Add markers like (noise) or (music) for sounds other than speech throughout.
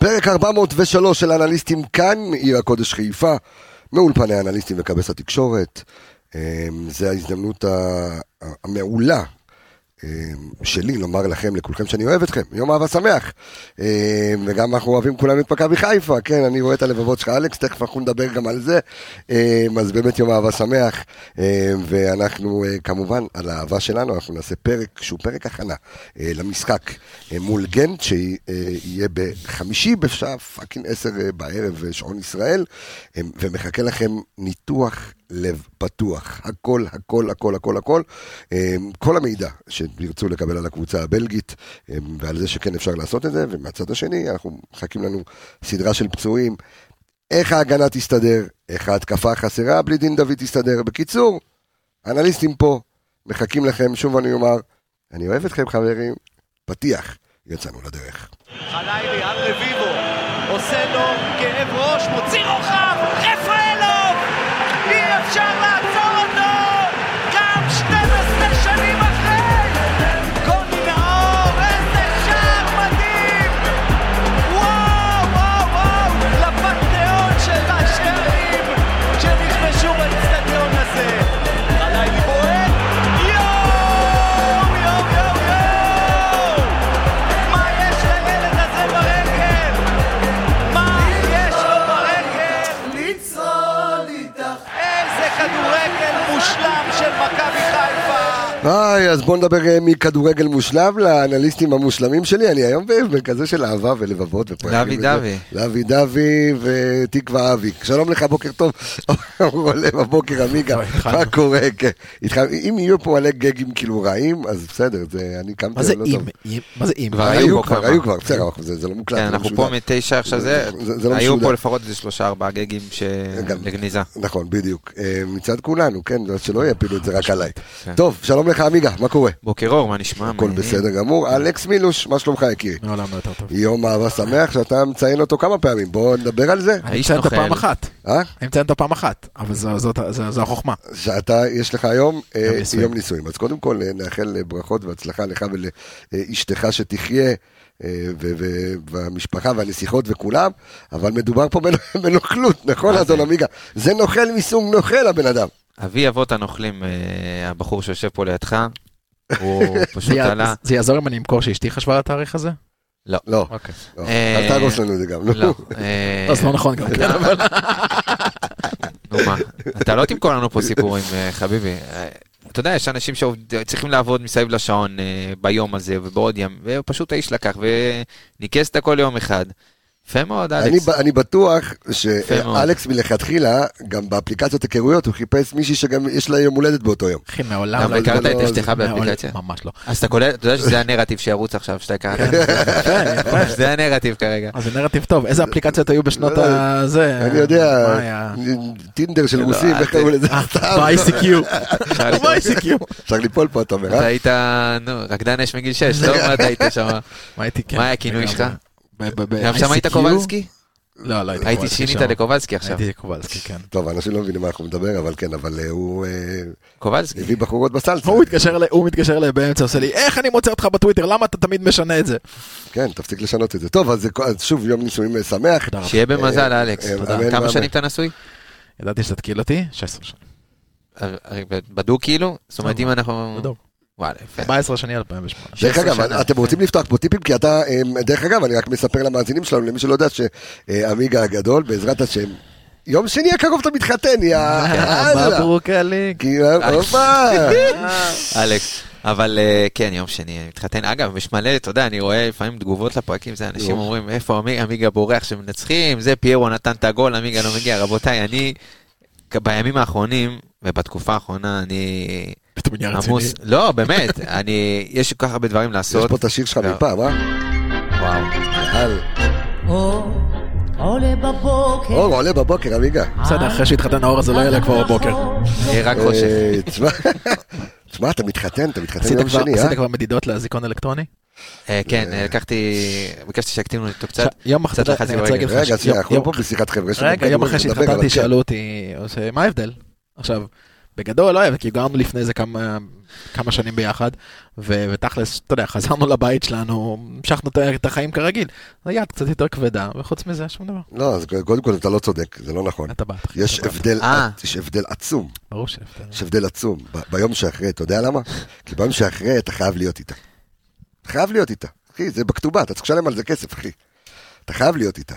פרק 403 של אנליסטים כאן, עיר הקודש חיפה, מאולפני אנליסטים וכבש התקשורת. אה, זו ההזדמנות המעולה שלי לומר לכם, לכולכם, שאני אוהב אתכם, יום אהבה שמח. אה, וגם אנחנו אוהבים כולנו את מכבי חיפה, כן, אני רואה את הלבבות שלך, אלכס, תכף אנחנו נדבר גם על זה. אה, אז באמת יום אהבה שמח, ואנחנו אה, כמובן, על האהבה שלנו, אנחנו נעשה פרק שהוא פרק הכנה אה, למשחק אה, מול גנט, שיהיה בחמישי בשעה fucking עשר בערב, שעון ישראל, ומחכה לכם ניתוח לב פתוח, הכל, הכל, הכל, הכל, הכל. אה, כל המידע שתרצו לקבל על הקבוצה הבלגית, אה, ועל זה שכן אפשר לעשות את זה, ומהצד השני, אנחנו מחכים לנו סדרה של פצועים. איך ההגנה תסתדר, איך ההתקפה החסרה בלי דין דוד תסתדר. בקיצור, אנליסטים פה, מחכים לכם, שוב אני אומר, אני אוהב אתכם חברים, פתיח, יצאנו לדרך. חלילי על רביבו, עושה לו כאב ראש, מוציא רוחב, רפאלוב! היי, אז בואו נדבר אה, מכדורגל מושלם לאנליסטים המושלמים שלי, אני היום בכזה של אהבה ולבבות. לוי וזה. דווי. לוי דווי ותקווה אבי. שלום לך, בוקר טוב. הוא (laughs) עולה בבוקר, עמיגה, מה קורה? כן. אם יהיו פה מלא גגים כאילו רעים, אז בסדר, זה אני קמתי. מה זה לא אם? מה זה אם? כבר היו כבר. היו כבר, בסדר, זה לא מוקלט. כן, לא אנחנו פה. מתשע עכשיו לא היו. פה לפחות איזה שלושה ארבעה גגים לגניזה. נכון, בדיוק. אה, מצד כולנו, כן, שלא יפילו את זה רק עליי. כן. טוב, שלום לך עמיגה, מה קורה? בוקר אור, מה נשמע? הכל. בסדר גמור. אלכס מילוש, מה שלומך יקירי? מעולם לא יותר טוב. יום אהבה שמח שאתה מציין אותו כמה פעמים, בואו נדבר על זה. אני מציין אותו. פעם אחת. אה? אני מציין אותו פעם אחת, אבל זו- החוכמה. שאתה, יש לך היום אה, יום נישואים. אז קודם כל אה, נאחל אה, ברכות והצלחה לך ולאשתך שתחיה. אה, והמשפחה והנסיכות וכולם, אבל מדובר פה בנ- (laughs) בנוכלות, נכון אדון זה? עמיגה? זה נוכל מסוג נוכל הבן אדם. אבי אבות הנוכלים, אה, הבחור שיושב פה לידך, (laughs) הוא פשוט עלה. זה יעזור אם אני אמכור שאשתי חשבה על התאריך הזה? לא, אוקיי. לא, אה, אל תהרוס לנו את זה גם. נו. לא. (laughs) אה, אז לא נכון גם כן, אתה- אבל... נו מה, אתה לא תמכור לנו פה סיפורים, חביבי. אתה יודע, יש אנשים שצריכים לעבוד מסביב לשעון ביום הזה ובעוד ים, ופשוט האיש לקח וניקס את הכל יום אחד. יפה מאוד, אני, אלכס. ב- אני בטוח. שאלכס מלכתחילה, גם באפליקציות היכרויות, הוא חיפש מישהי שגם יש לה יום הולדת באותו יום. אחי, מעולם גם לא הכרת זה את אשתך באפליקציה? ממש לא. אז אתה קולט, אתה יודע שזה הנרטיב שירוץ עכשיו, שאתה הכרת? יפה. זה הנרטיב כרגע. אז זה נרטיב טוב. איזה אפליקציות היו בשנות לא, הזה? אני יודע? טינדר של רוסים, איך קראו לזה? אה. ב-ICQ. לקרוא. ב-ICQ. אפשר ליפול פה, אתה אומר, אתה אה? היית, נו, רקדן אש מגיל 6, לא? מה אתה היית שם? מה הייתי כן. מה היה הכינוי שלך? גם שם היית? קובלסקי? לא, לא הייתי הייתי קובלסקי שינית שם. לקובלסקי עכשיו. הייתי קובלסקי, כן. טוב, אנשים לא מבינים מה אנחנו מדבר, אבל כן, אבל אה, הוא אה, קובלסקי. הביא בחורות בסלסה. הוא מתקשר אליי, באמצע, עושה לי, איך אני מוצא אותך בטוויטר, למה אתה תמיד משנה את זה? כן, תפסיק לשנות את זה. טוב, אז שוב, יום נישואים אה, שמח. שיהיה במזל, אלכס. כמה. שנים אתה נשוי? ידעתי שתתקיל אותי, 16 שנים. בדוק כאילו? זאת אומרת, אם אנחנו... בדוק. וואלה, יפה. 14 שני 2008. דרך 16 אגב, שנה. אתם רוצים לפתוח פה טיפים? כי אתה, אה, דרך אגב, אני רק מספר למאזינים שלנו, למי שלא יודע, שעמיגה הגדול, בעזרת השם, יום שני הקרוב אתה מתחתן, יא (laughs) אללה. מברוק. כי, הופה. (laughs) אלכס. אבל אה, כן, יום שני, אני מתחתן. אגב, יש מלא, אתה יודע, אני רואה לפעמים תגובות לפרקים, זה אנשים. אומרים, איפה עמי- עמיגה בורח שמנצחים, זה פיירו נתן את הגול, עמיגה לא מגיע. רבותיי, אני, בימים האחרונים, ובתקופה האחרונה, אני פתאום נהיה רציני. לא, באמת, (laughs) אני, יש כל כך הרבה דברים יש לעשות. פה את השיר שלך לא. מפעם, אה? וואו. אור עולה בבוקר. אור, עולה בבוקר, עמיגה. בסדר, אחרי שהתחתן האור הזה לא יעלה כבר בבוקר. יהיה רק חושך. אה, תשמע, (laughs) תשמע, אתה מתחתן, אתה מתחתן יום שני, אה? עשית כבר מדידות לאזיקון אלקטרוני? אה, כן, אה, לקחתי, ביקשתי שיקטינו אותו קצת. יום אחרי, קצת לחצי אני רוצה ברגל. להגיד לך, רגע, שנייה, אנחנו פה בשיחת חבר'ה. יש רגע, יום אחרי שהתחתנתי. שאלו אותי, מה ההבדל? עכשיו, בגדול לא היה, כי גרנו לפני זה כמה, כמה שנים ביחד, ו- ותכלס, אתה יודע, חזרנו לבית שלנו, המשכנו את החיים כרגיל. היד קצת יותר כבדה, וחוץ מזה, שום דבר. לא, אז קודם כל אתה לא צודק, זה לא נכון. אתה באת. יש אתה. הבדל, אה. יש הבדל עצום, ברור שהבדל. יש הבדל עצום. ב- ביום שאחרי, אתה יודע למה? (laughs) כי ביום שאחרי אתה חייב להיות איתה. אתה חייב להיות איתה. אחי, זה בכתובה, אתה צריך לשלם על זה כסף, אחי. אתה חייב להיות איתה.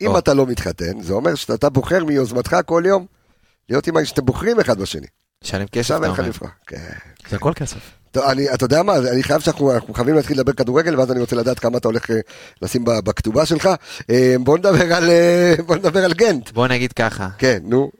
אם. אתה לא מתחתן, זה אומר שאתה בוחר מיוזמתך כל יום להיות עם האיש שאתם בוחרים אחד בשני. שלם כסף, עכשיו אין לך. לבחור. כן. זה הכל כסף. אני, אתה יודע מה, אני חייב שאנחנו אנחנו חייבים להתחיל לדבר כדורגל, ואז אני רוצה לדעת כמה אתה הולך אה, לשים בכתובה שלך. אה, בוא נדבר על, אה, (laughs) בוא נדבר על גנט. בוא נגיד ככה, כן, נו.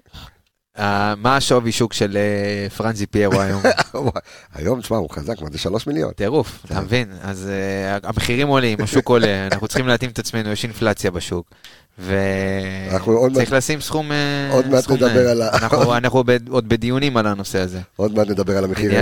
אה, מה השווי שוק של אה, פרנזי פיירו היום? (laughs) היום, תשמע, הוא חזק, מה זה שלוש מיליון? טירוף, אתה מבין? אז אה, המחירים עולים, השוק עולה, אנחנו צריכים להתאים את עצמנו, יש אינפלציה בשוק. וצריך לשים סכום... אה, עוד מעט נדבר. על ה- אנחנו- (laughs) עוד בדיונים על הנושא הזה. עוד מעט נדבר על המחיר,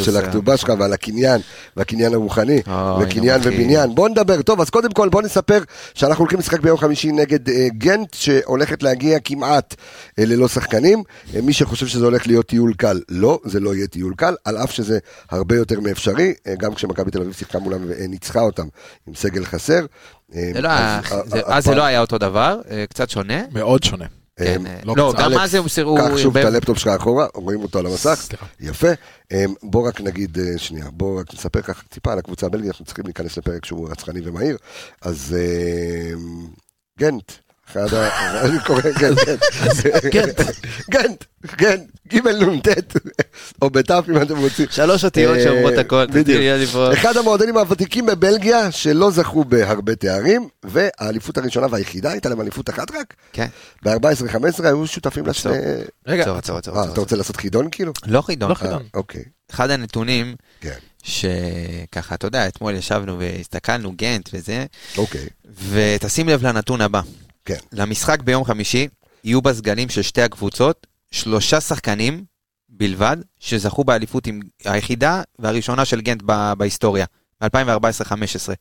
של אה. הכתובה שלך ועל הקניין, והקניין הרוחני, וקניין. ובניין. בוא נדבר, טוב, אז קודם כל בוא נספר שאנחנו הולכים לשחק ביום חמישי נגד אה, גנט, שהולכת להגיע כמעט אה, ללא שחקנים. אה, מי שחושב שזה הולך להיות טיול קל, לא, זה לא יהיה טיול קל, על אף שזה הרבה יותר מאפשרי, אה, גם כשמכבי תל אביב שיחקה מולם וניצחה אותם עם סגל חסר. אה, זה לא אז, זה- אה, אז זה לא היה אותו דבר, אה, קצת שונה. מאוד שונה. אה, כן, אה, לא לא. גם אז הם סירו... קח שוב את הלפטופ שלך אחורה, רואים אותו על המסך. יפה. בוא רק נגיד, אה, שנייה, בוא רק נספר ככה טיפה על הקבוצה הבלגית, אנחנו צריכים להיכנס לפרק שהוא רצחני ומהיר. אז גנט, אחד ה... (laughs) אני קורא גנט, גנט, גנט, גנט, ג' נ' ט', או בת' אם אתם רוצים. שלוש אותיות אה, שאומרות הכל, בדיוק. אחד המועדונים הוותיקים בבלגיה שלא זכו בהרבה תארים, והאליפות הראשונה והיחידה הייתה להם אליפות אחת רק, כן. ב-14-15 היו שותפים לשני... רגע, עצור, עצור, עצור. אה. אתה רוצה לעשות חידון כאילו? לא חידון. לא חידון. אה, אוקיי, אחד הנתונים כן, שככה, אתה יודע, אתמול ישבנו והסתכלנו, גנט וזה, אוקיי, ותשים לב לנתון הבא. כן. למשחק ביום חמישי יהיו בסגלים של שתי הקבוצות שלושה שחקנים בלבד שזכו באליפות עם היחידה והראשונה של גנט ב- בהיסטוריה, ב-2014-2015.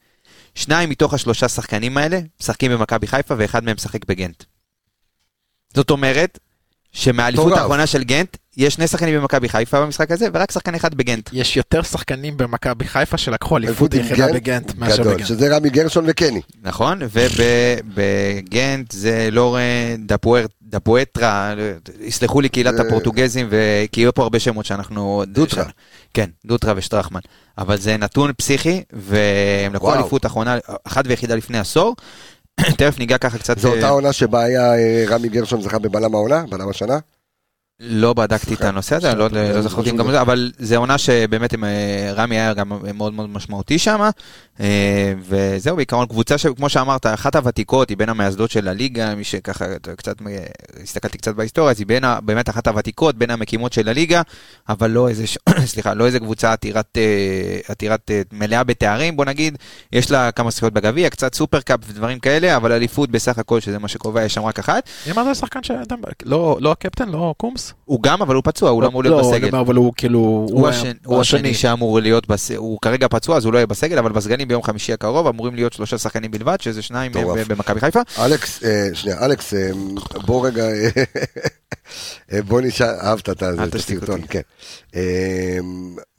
שניים מתוך השלושה שחקנים האלה משחקים במכבי חיפה ואחד מהם משחק בגנט. זאת אומרת שמהאליפות. האחרונה של גנט יש שני שחקנים במכבי חיפה במשחק הזה ורק שחקן אחד בגנט. יש יותר שחקנים במכבי חיפה שלקחו אליפות יחידה גנט בגנט מאשר בגנט. שזה רמי גרשון וקני. נכון? ובגנט זה לורן דפואטרה, יסלחו לי קהילת הפורטוגזים, וכי יהיו פה הרבה שמות שאנחנו... דוטרה. כן, דוטרה ושטרחמן. אבל זה נתון פסיכי, והם לקחו. אליפות אחרונה, אחת ויחידה לפני עשור. תכף ניגע ככה קצת... זו אותה אה, עונה שבה היה אה, רמי גרשון זכה בבלם העונה, בלם השנה. לא בדקתי את הנושא הזה, לא לא זכרתי גם את זה, אבל זה עונה שבאמת עם, אה, רמי היה גם מאוד מאוד משמעותי שם, אה, וזהו בעיקרון קבוצה שכמו שאמרת, אחת הוותיקות, היא בין המייסדות של הליגה, מי שככה קצת, אה, הסתכלתי קצת בהיסטוריה, אז היא בין, באמת אחת הוותיקות, בין המקימות של הליגה, אבל לא איזה, (coughs) סליחה, לא איזה קבוצה עתירת, אה, עתירת אה, מלאה בתארים, בוא נגיד, יש לה כמה זכויות בגביע, קצת סופרקאפ ודברים כאלה, אבל אליפות בסך הכל, שזה מה שקובע, יש שם רק אחת. מי אמר זה שחקן שאתה... לא לא הקפטן, לא קומס? הוא גם, אבל הוא פצוע, הוא לא אמור להיות לא, בסגל. אני אומר, אבל הוא כאילו... הוא, השני, שאמור להיות. הוא כרגע פצוע אז הוא לא יהיה בסגל, אבל בסגלים ביום חמישי הקרוב אמורים להיות שלושה שחקנים בלבד, שזה שניים. במכבי חיפה. אלכס, אה, שנייה, אלכס, אה, בוא רגע, אה, בוא נשאל, אהבת את הסרטון. כן. אה,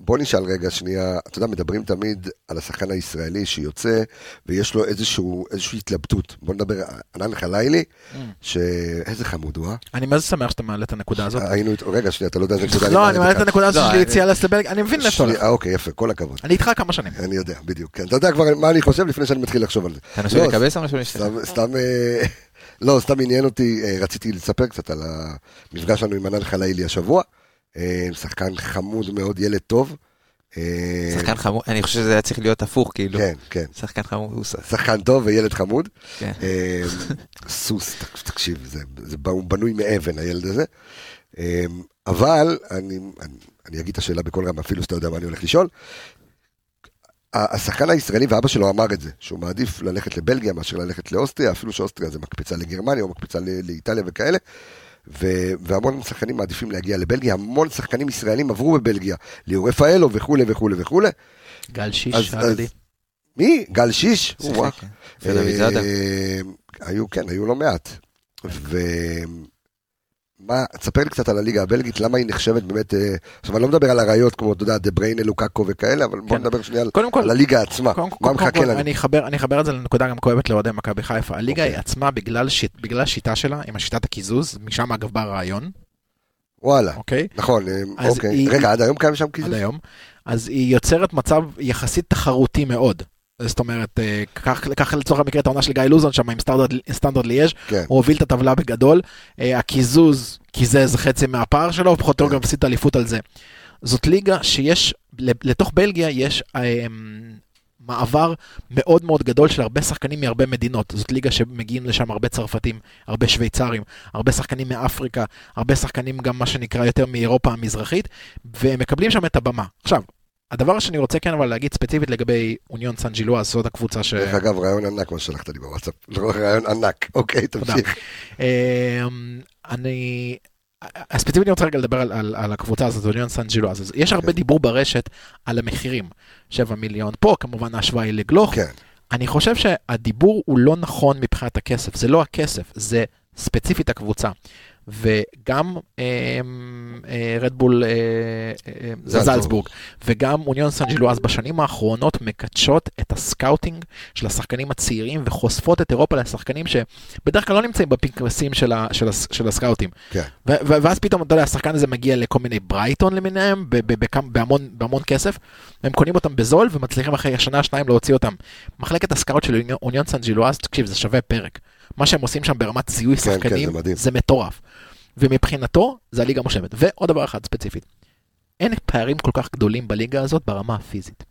בוא נשאל רגע שנייה, אתה יודע, מדברים תמיד על השחקן הישראלי שיוצא ויש לו איזשהו, איזושהי התלבטות. בוא נדבר, ענן חלילי, שאיזה חמוד הוא, אה? אני זה שמח שאתה מעלה את הנקודה הזאת. היינו, איתו- רגע, שנייה, אתה לא יודע איזה נקודה לא, אני מעלה את. הנקודה הזאת לא, של יציאה לסטבלג, אני מבין לאיפה אתה הולך. שנייה, אוקיי, יפה, כל הכבוד. אני איתך כמה שנים. אני יודע, בדיוק, כן. אתה יודע כבר מה אני חושב לפני שאני מתחיל לחשוב על זה. אתה נשוי לא, לשתי? סתם, אה, לא, סתם עניין אותי, אה, רציתי לספר קצת על המפגש שלנו עם ענן חלילי השבוע. אה, שחקן חמוד מאוד, ילד טוב. אה, שחקן חמור, אני חושב שזה היה צריך להיות הפוך, כאילו. כן, כן. שחקן חמור, הוא ס- שחקן טוב וילד חמוד. כן. סוס, תקשיב, זה, זה בנוי מאבן, הילד הזה. אבל, אני, אני, אני אגיד את השאלה בקול רם, אפילו שאתה יודע מה אני הולך לשאול. השחקן הישראלי, ואבא שלו אמר את זה, שהוא מעדיף ללכת לבלגיה מאשר ללכת לאוסטריה, אפילו שאוסטריה זה מקפצה לגרמניה או מקפצה לאיטליה וכאלה. ו- והמון שחקנים מעדיפים להגיע לבלגיה, המון שחקנים ישראלים עברו בבלגיה, ליאור רפאלו וכולי וכולי וכולי. גל אז- שיש, אז- האגדי. מי? גל שיש? שיחק. כן. אה, היו, כן, היו לא מעט. ו... מה, תספר לי קצת על הליגה הבלגית, למה היא נחשבת באמת, אה, עכשיו אני לא מדבר על אריות כמו, אתה יודע, דה בריינה, לוקאקו וכאלה, אבל בוא כן. נדבר שנייה על- הליגה עצמה, מה מחכה לנו? אני אחבר, את זה לנקודה גם כואבת לאוהדי מכבי חיפה. הליגה אוקיי. היא עצמה בגלל, שיט, בגלל השיטה שלה, עם השיטת הקיזוז, משם אגב בא הרעיון, וואלה, אוקיי? נכון, אה, אוקיי, רגע, עד היום קיים שם קיזוז? עד היום. אז היא יוצרת מצב יחסית תחרותי מאוד. זאת אומרת, אה, קח קח לצורך המקרה את העונה של גיא לוזון שם עם סטנדרט, ליאז', כן, הוא הוביל את הטבלה בגדול, אה, הקיזוז קיזז חצי מהפער שלו, ופחות או יותר כן. גם הפסיד את האליפות על זה. זאת ליגה שיש, לתוך בלגיה יש אה, מעבר מאוד מאוד גדול של הרבה שחקנים מהרבה מדינות. זאת ליגה שמגיעים לשם הרבה צרפתים, הרבה שוויצרים, הרבה שחקנים מאפריקה, הרבה שחקנים גם מה שנקרא יותר מאירופה המזרחית, והם מקבלים שם את הבמה. עכשיו, הדבר שאני רוצה כן אבל להגיד ספציפית לגבי אוניון סן ג'ילואס, זאת הקבוצה ש... דרך אגב, רעיון ענק מה שלחת לי בוואטסאפ, לא, רעיון ענק, אוקיי, תמשיך. אמ, אני... ספציפית אני רוצה רגע לדבר על, על, על הקבוצה הזאת, אוניון סן ג'ילואס. אז יש הרבה כן. דיבור ברשת על המחירים. 7 מיליון פה, כמובן ההשוואה היא לגלוך. כן, אני חושב שהדיבור הוא לא נכון מבחינת הכסף, זה לא הכסף, זה ספציפית הקבוצה. וגם רדבול זלצבורג. זלצבורג וגם אוניון סן ג'ילואס בשנים האחרונות מקדשות את ה scouting של השחקנים הצעירים וחושפות את אירופה לשחקנים שבדרך כלל לא נמצאים בפנקסים של, ה, של, הס, של הסקאוטים. כן. ו- ו- ואז פתאום, אתה יודע, השחקן הזה מגיע לכל מיני ברייטון למיניהם, ב- ב- בכמה- בהמון, בהמון כסף, הם קונים אותם בזול ומצליחים אחרי שנה, שניים להוציא אותם. מחלקת הסקאוט של אוניון- סן ג'ילואס, תקשיב, זה שווה פרק. מה שהם עושים שם ברמת זיהוי כן, כן, שחקנים, זה מדהים. זה מטורף. ומבחינתו, זה הליגה המושלמת. ועוד דבר אחד ספציפית, אין פערים כל כך גדולים בליגה הזאת ברמה הפיזית.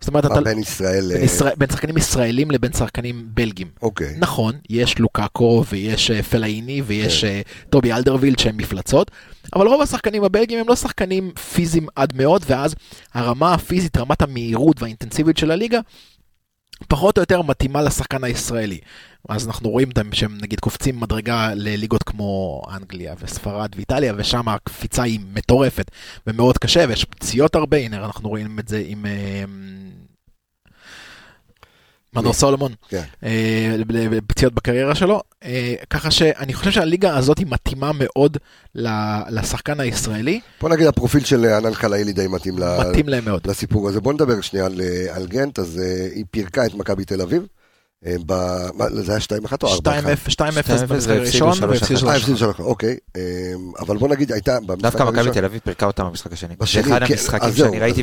זאת אומרת, אתה... בין ישראל... בין, ישראל, בין שחקנים ישראלים לבין שחקנים בלגים. אוקיי, נכון, יש לוקאקו ויש אה, פלאיני ויש כן. אה, טובי אלדרווילד שהם מפלצות, אבל רוב השחקנים הבלגים הם לא שחקנים פיזיים עד מאוד, ואז הרמה הפיזית, רמת המהירות והאינטנסיביות של הליגה, פחות או יותר מתאימה לשחקן הישראלי. אז אנחנו רואים שהם נגיד קופצים מדרגה לליגות כמו אנגליה וספרד ואיטליה, ושם הקפיצה היא מטורפת ומאוד קשה, ויש פציעות הרבה, הנה אנחנו רואים את זה עם... מנור סולומון, כן. אה, פציעות בקריירה שלו, אה, ככה שאני חושב שהליגה הזאת היא מתאימה מאוד לשחקן הישראלי, בוא נגיד הפרופיל של ענן חלאילי די מתאים. לסיפור הזה. בוא נדבר שנייה על, אה, גנט, אז היא פירקה את מכבי תל אביב. אה, ב... זה היה 2-1 או 4-1? 2-0 2-0 והפסידו במשחק הראשון, 3-1. והפסידו אה, 3-1. הפסידו שלוש, אוקיי. אה, אבל בוא נגיד, הייתה במשחק דווקא מכבי תל אביב פירקה אותם במשחק השני. בשני, זה אחד כן, המשחקים שאני ראיתי,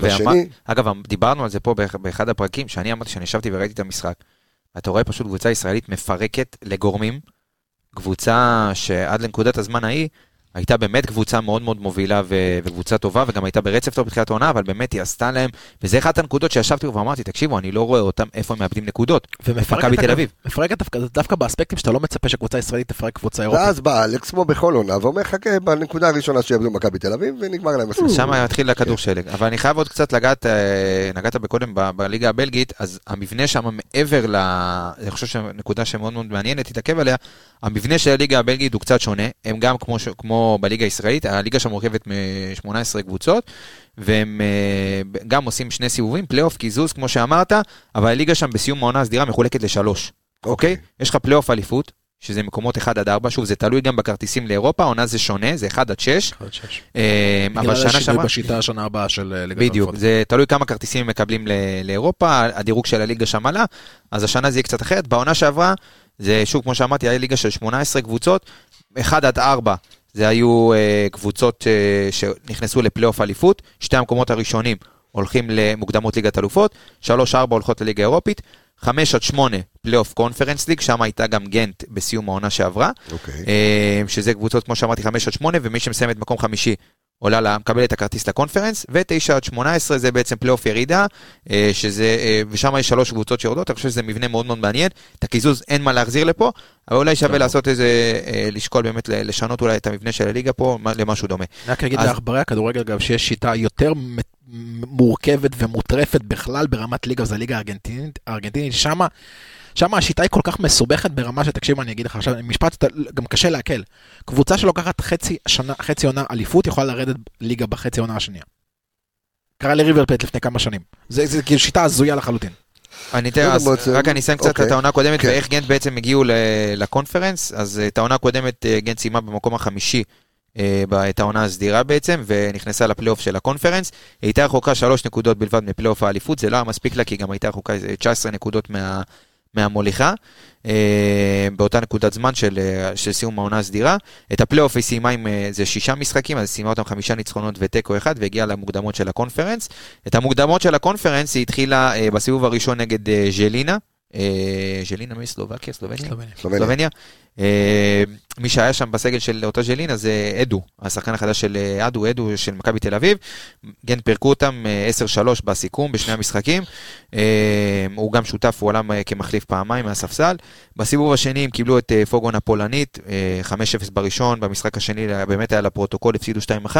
אגב, דיברנו על זה פה באח- באחד הפרקים, שאני אמרתי שאני ישבתי וראיתי את המשחק. אתה רואה פשוט קבוצה ישראלית מפרקת לגורמים, קבוצה שעד לנקודת הזמן ההיא, הייתה באמת קבוצה מאוד מאוד מובילה ו- וקבוצה טובה, וגם הייתה ברצף טוב בתחילת העונה, אבל באמת היא עשתה להם, וזה אחת הנקודות שישבתי ואמרתי, תקשיבו, אני לא רואה אותם, איפה הם מאבדים נקודות. ומפרקת, מכבי תל אביב. מפרקת דווקא, דווקא באספקטים שאתה לא מצפה שקבוצה ישראלית תפרק קבוצה אירופית. ואז בא אלכס כמו בכל עונה ואומר חכה בנקודה הראשונה שיאבדו מכבי תל אביב ונגמר להם הסיפור. שם מתחיל הכדור שלג. אבל אני חייב עוד קצת לגעת, אה, נגעת בקודם ב- בליגה הבלגית, אז המבנה שם מעבר ל... אני חושב שנקודה שמאוד מאוד מעניינת, תתעכב עליה, המבנה של הליגה הבלגית הוא קצת שונה, הם גם כמו, ש- כמו בליגה הישראלית, הליגה שם מורכבת מ-18 קבוצות, והם אה, גם עושים שני סיבובים, פלייאוף, קיזוז, כמו שאמרת, אבל הליגה שם בסיום העונה הסדירה מחולקת לשלוש, אוקיי? יש לך פלייאוף אליפות, שזה מקומות 1 עד 4, שוב, זה תלוי גם בכרטיסים לאירופה, העונה זה שונה, זה 1 עד 6, אה, אבל שנה שעברה... בשיטה השנה הבאה של אה, ליגת בדיוק. זה תלוי כמה כרטיסים הם מקבלים לאירופה, הדירוג של הליגה שם עלה, אז השנה זה יהיה קצת אחרת. בעונה שעברה, זה שוב, כמו שאמרתי, היה ליגה של 18 קבוצות, 1 עד 4 זה היו אה, קבוצות אה, שנכנסו לפלייאוף אליפות, שתי המקומות הראשונים הולכים למוקדמות ליגת אלופות, 3-4 הולכות לליגה האירופית, 5 עד 8 פלייאוף קונפרנס ליג, שם הייתה גם גנט בסיום העונה שעברה. אוקיי. אה, שזה קבוצות, כמו שאמרתי, 5 עד 8, ומי שמסיים את מקום חמישי עולה, לה- מקבל את הכרטיס לקונפרנס, ו-9 עד 18 זה בעצם פלייאוף ירידה, אה, שזה, אה, ושם יש שלוש קבוצות שיורדות, אני חושב שזה מבנה מאוד מאוד מעניין, את הקיזוז אין מה להחזיר לפה, אבל אולי שווה נכון. לעשות איזה, אה, לשקול באמת לשנות אולי את המבנה של הליגה פה למשהו דומה. רק אגיד אז- לעכברי הכדורגל, אגב, שיש שיטה יותר מורכבת ומוטרפת בכלל ברמת ליגה, זה הליגה הארגנטינית, הארגנטינית, שמה... שם השיטה היא כל כך מסובכת ברמה שתקשיב, אני אגיד לך עכשיו, משפט שאתה- גם קשה לעכל. קבוצה שלוקחת חצי, שנה, חצי עונה אליפות יכולה לרדת ליגה בחצי עונה השנייה. קרה לריבר פלט לפני כמה שנים. זה, זה כאילו שיטה הזויה לחלוטין. אני אתן, לא אז בעצם- רק אני אסיים קצת אוקיי. את העונה הקודמת כן. ואיך גנט בעצם הגיעו ל- לקונפרנס, אז את העונה הקודמת אה, גנט סיימה במקום החמישי. אה, ב- את העונה הסדירה בעצם, ונכנסה לפלייאוף של הקונפרנס. היא הייתה רחוקה שלוש נקודות בלבד מפלייאוף האליפות, זה לא היה מספיק לה, כי גם הייתה רחוקה איזה 19 נקודות מה, מהמוליכה, אה, באותה נקודת זמן של, אה, של סיום העונה הסדירה. את הפלייאוף היא סיימה עם אה, איזה שישה משחקים, אז היא סיימה אותם חמישה ניצחונות ותיקו אחד, והגיעה למוקדמות של הקונפרנס. את המוקדמות של הקונפרנס היא התחילה אה, בסיבוב הראשון נגד אה, ז'לינה. אה, ז'לינה מסלובקיה, סלובניה? סלובניה. סלובניה. סלובניה. אה, מי שהיה שם בסגל של אותה ז'לינה זה אדו, השחקן החדש של אה, אדו, אדו של מכבי תל אביב. גנט פירקו אותם אה, 10-3 בסיכום בשני המשחקים. אה, הוא גם שותף, הוא עלה אה, כמחליף פעמיים מהספסל. בסיבוב השני הם קיבלו את אה, פוגון הפולנית, אה, 5-0 בראשון, במשחק השני אה, באמת היה לפרוטוקול, הפסידו 2-1.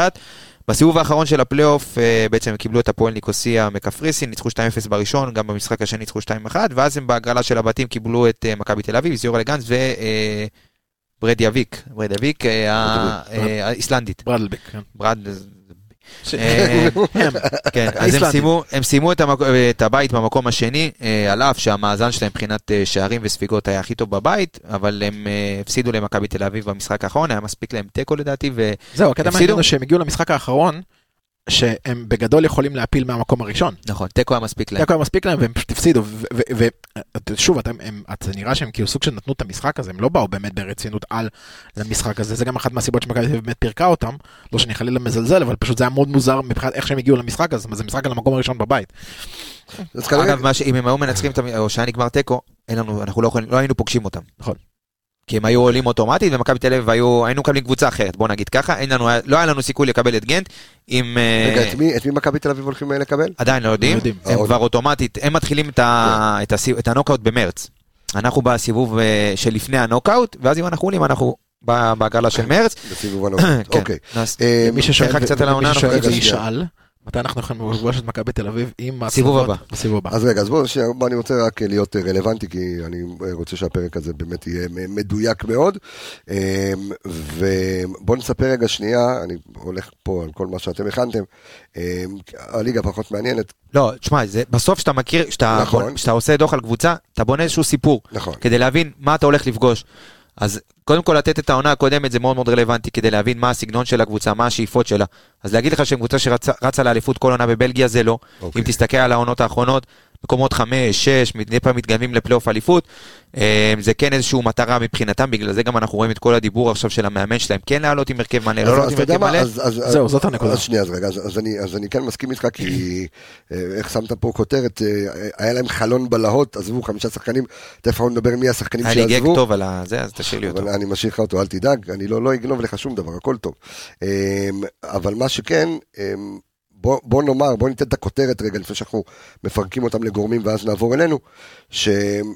בסיבוב האחרון של הפלייאוף אה, בעצם הם קיבלו את אפואל ניקוסיה מקפריסין, ניצחו 2-0 בראשון, גם במשחק השני ניצחו 2-1, ואז הם בהגרלה של הבתים קיבלו את אה, מכבי תל אביב, זוריה לוהנסק וברידאבליק, ברידאבליק אה, ה- אה, האיסלנדית, ברידאבליק, כן. אה, (laughs) הם. כן, אז הם. סיימו, הם סיימו את, המק... את הבית במקום השני, אה, על אף שהמאזן שלהם מבחינת אה, שערים וספיגות היה הכי טוב בבית, אבל הם אה, הפסידו למכבי תל אביב במשחק האחרון, היה מספיק להם תיקו לדעתי, ו... זהו, הקטע? מעניין שהם הגיעו למשחק האחרון, שהם בגדול יכולים להפיל מהמקום הראשון. נכון, תיקו היה מספיק להם. תיקו היה מספיק להם והם פשוט הפסידו, ושוב, זה נראה שהם כאילו סוג של נתנו את המשחק הזה, הם לא באו באמת ברצינות על למשחק הזה, זה גם אחת מהסיבות שמכבי באמת פירקה אותם, לא שאני חלילה מזלזל, אבל פשוט זה היה מאוד מוזר מבחינת איך שהם הגיעו למשחק הזה, זה משחק על המקום הראשון בבית. אגב, אם הם היו מנצחים, או שהיה נגמר תיקו, אנחנו לא לא היינו פוגשים אותם. נכון. כי הם היו עולים אוטומטית, ומכבי תל אביב היו, היינו מקבלים קבוצה אחרת, בוא נגיד ככה, אין לנו, לא היה לנו סיכוי לקבל את גנט, אם... אה, רגע, את מי- את מי מכבי תל אביב הולכים אה, לקבל? עדיין לא יודעים, לא יודעים. הם אה, כבר אוטומטית, הם מתחילים את ה- את הסיב- את הנוקאוט במרץ. אנחנו בסיבוב אה, שלפני הנוקאוט, ואז אם אנחנו עולים, אנחנו בהגרלה של מרץ. בסיבוב הנוקאוט. כן. אוקיי. מי ששואל מתי אנחנו יכולים לפגוש את מכבי תל אביב עם סיבוב ההצלחות הבא. בסיבוב הבא. אז רגע, אז בואו, בוא, אני רוצה רק להיות רלוונטי, כי אני רוצה שהפרק הזה באמת יהיה מדויק מאוד. אה, ובואו נספר רגע שנייה, אני הולך פה על כל מה שאתם הכנתם. אה, הליגה פחות מעניינת, לא, תשמע, זה- בסוף כשאתה מכיר, כשאתה נכון. כשאתה עושה דוח על קבוצה, אתה בונה איזשהו סיפור. נכון. כדי להבין מה אתה הולך לפגוש. אז קודם כל לתת את העונה הקודמת זה מאוד מאוד רלוונטי כדי להבין מה הסגנון של הקבוצה, מה השאיפות שלה. אז להגיד לך שהם קבוצה שרצה לאליפות כל עונה בבלגיה זה לא. אוקיי. אם תסתכל על העונות האחרונות, מקומות חמש, שש, מדי פעם מתגנבים לפלייאוף אליפות, אה, זה כן איזושהי מטרה מבחינתם, בגלל זה גם אנחנו רואים את כל הדיבור עכשיו של המאמן שלהם, כן לעלות עם הרכב מלא, אז- לא לעלות עם אתה יודע הרכב מלא. זהו, זאת הנקודה. אז שנייה, אז רגע, אז- אני- כן מסכים איתך, כי אה, איך שמת פה כותרת, אה, היה להם חלון בלהות, עזבו חמישה שחקנים, תכף אנחנו נדבר מי השחקנים היה לי גג שעזבו. טוב על הזה, אז תשאיר לי אותו. אני משאיר לך אותו, אל תדאג, אני לא, לא אגנוב לך שום דבר, הכל טוב. אבל מה שכן, בוא, בוא נאמר, בוא ניתן את הכותרת רגע לפני שאנחנו מפרקים אותם לגורמים ואז נעבור אלינו, שהם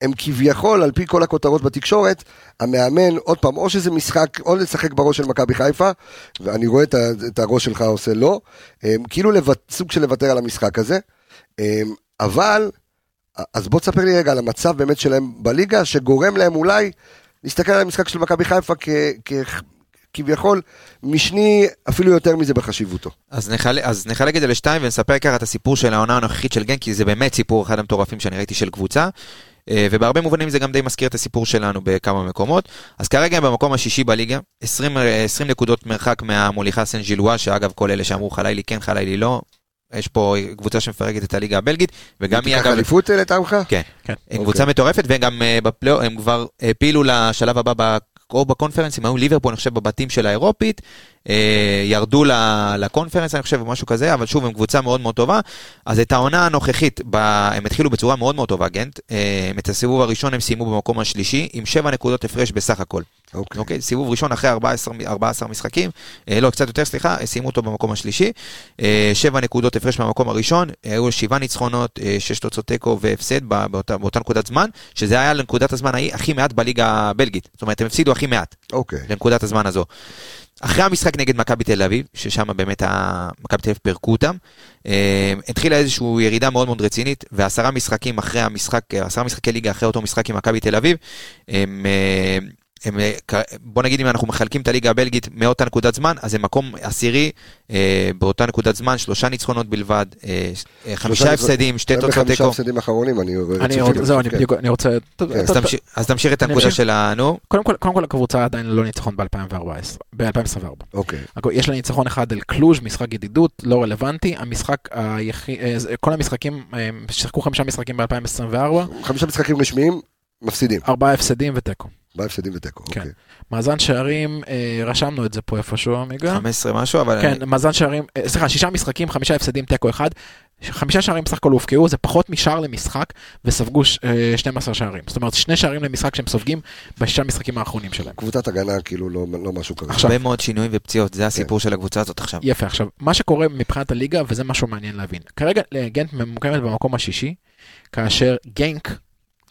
הם כביכול, על פי כל הכותרות בתקשורת, המאמן, עוד פעם, או שזה משחק, או לשחק בראש של מכבי חיפה, ואני רואה את, את הראש שלך עושה לא, אמ, כאילו לוות, סוג של לוותר על המשחק הזה, אמ, אבל, אז בוא תספר לי רגע על המצב באמת שלהם בליגה, שגורם להם אולי להסתכל על המשחק של מכבי חיפה כ... כ... כביכול משני אפילו יותר מזה בחשיבותו. אז נחלק, אז נחלק את זה לשתיים ונספר ככה את הסיפור של העונה הנוכחית של גן, כי זה באמת סיפור אחד המטורפים שאני ראיתי של קבוצה. אה, ובהרבה מובנים זה גם די מזכיר את הסיפור שלנו בכמה מקומות. אז כרגע הם במקום השישי בליגה, 20, אה, 20 נקודות מרחק מהמוליכה סן ג'ילואה, שאגב כל אלה שאמרו חלילי כן, חלילי לא, יש פה קבוצה שמפרקת את הליגה הבלגית, וגם היא אגב... אליפות אה, לטעמך? כן, כן. הם קבוצה מטורפת, וגם אה, בפלייאוף, הם כבר העפילו לשלב הבא או בקונפרנס, הם היו ליברפול, אני חושב, בבתים של האירופית, אה, ירדו לקונפרנס, אני חושב, או משהו כזה, אבל שוב, הם קבוצה מאוד מאוד טובה. אז את העונה הנוכחית, הם התחילו בצורה מאוד מאוד טובה, גנט. אה, את הסיבוב הראשון הם סיימו במקום השלישי, עם 7 נקודות הפרש בסך הכל. אוקיי. אוקיי, סיבוב ראשון אחרי 14, מ- 14 משחקים, אה, לא, קצת יותר, סליחה, סיימו אותו במקום השלישי. אה, שבע נקודות הפרש מהמקום הראשון, אה, היו שבעה ניצחונות, אה, שש תוצאות תיקו והפסד ב- באותה, באותה נקודת זמן, שזה היה לנקודת הזמן הכי מעט בליגה הבלגית. זאת אומרת, הם הפסידו הכי מעט אוקיי. לנקודת הזמן הזו. אחרי המשחק נגד מכבי תל אביב, ששם באמת מכבי תל אביב פירקו אותם, אה, התחילה איזושהי ירידה מאוד מאוד רצינית, ועשרה משחקים אחרי המשחק, עשרה משחקי ליגה אחרי אותו משחק עם מכבי תל אביב, הם, אה, הם, אה, בוא נגיד אם אנחנו מחלקים את הליגה הבלגית מאותה נקודת זמן, אז הם מקום עשירי אה, באותה נקודת זמן, שלושה ניצחונות בלבד, אה, אה, חמישה הפסדים, שתי הם תוצאות תיקו. הפסדים אחרונים, אני... אני גם- זהו, אני כן. בדיוק, אני רוצה... אז תמשיך- אז תמשיך את אני הנקודה. של ה... נו, קודם כל, קודם כל הקבוצה עדיין ללא ניצחון ב-2014, ב-2024. אוקיי. יש לה ניצחון אחד על קלוז', משחק ידידות, לא רלוונטי. המשחק היחיד, כל המשחקים, אה, שיחקו חמישה משחקים ב-2024, חמישה משחקים רשמיים, מפסידים. ארבעה הפסדים ותיקו. ארבעה הפסדים ותיקו, כן. אוקיי. מאזן שערים, אה, רשמנו את זה פה איפשהו, עמיגה. 15 משהו, אבל... כן, מאזן שערים, אה, סליחה, שישה משחקים, חמישה הפסדים, תיקו אחד. חמישה שערים בסך הכל הופקעו, זה פחות משער למשחק, וספגו ש- אה, 12 שערים. זאת אומרת, שני שערים למשחק שהם סופגים בשישה משחקים האחרונים שלהם. קבוצת הגנה, כאילו, לא לא משהו כזה. עכשיו- הרבה מאוד שינויים ופציעות, זה הסיפור של הקבוצה הזאת עכשיו. יפה, עכשיו, מה שקורה מבחינת הליגה, וזה משהו מעניין להבין. כרגע גנט ממוקמת במקום השישי, כאשר גנק,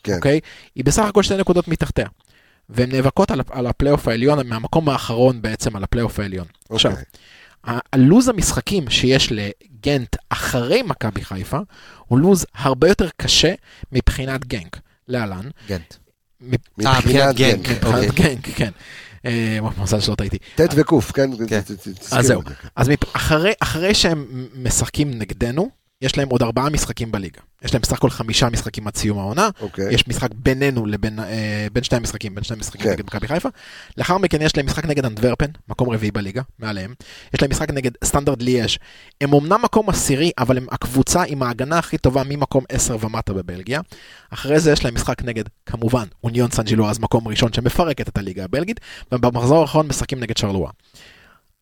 כן. אוקיי, היא בסך הכל שתי נקודות מתחתיה. והן נאבקות על, על הפלייאוף העליון, מהמקום האחרון בעצם על הפלייאוף העליון. עכשיו, אוקיי. ה- הלוז המשחקים שיש לגנט אחרי מכבי חיפה, הוא לוז הרבה יותר קשה מבחינת גנק. להלן, גנט. מ- אה, מבחינת גנק. גנק. אוקיי. מבחינת גנק, כן. אה, מזל שלא טעיתי. ט' וק', כן? כן. אז זהו. זה. אז אחרי שהם משחקים נגדנו, יש להם עוד ארבעה משחקים בליגה. יש להם בסך הכל חמישה משחקים עד סיום העונה. אוקיי. יש משחק בינינו לבין אה, בין שני המשחקים, בין שני המשחקים כן. נגד מכבי חיפה. לאחר מכן יש להם משחק נגד אנדוורפן, מקום רביעי בליגה, מעליהם. יש להם משחק נגד סטנדרט ליאז'. הם אמנם מקום עשירי, אבל הם הקבוצה עם ההגנה הכי טובה ממקום 10 ומטה בבלגיה. אחרי זה יש להם משחק נגד, כמובן, אוניון סן ג'ילו, אז מקום ראשון שמפרקת את הליגה הבלגית, ובמחזור האחרון משחקים נגד שרלואה.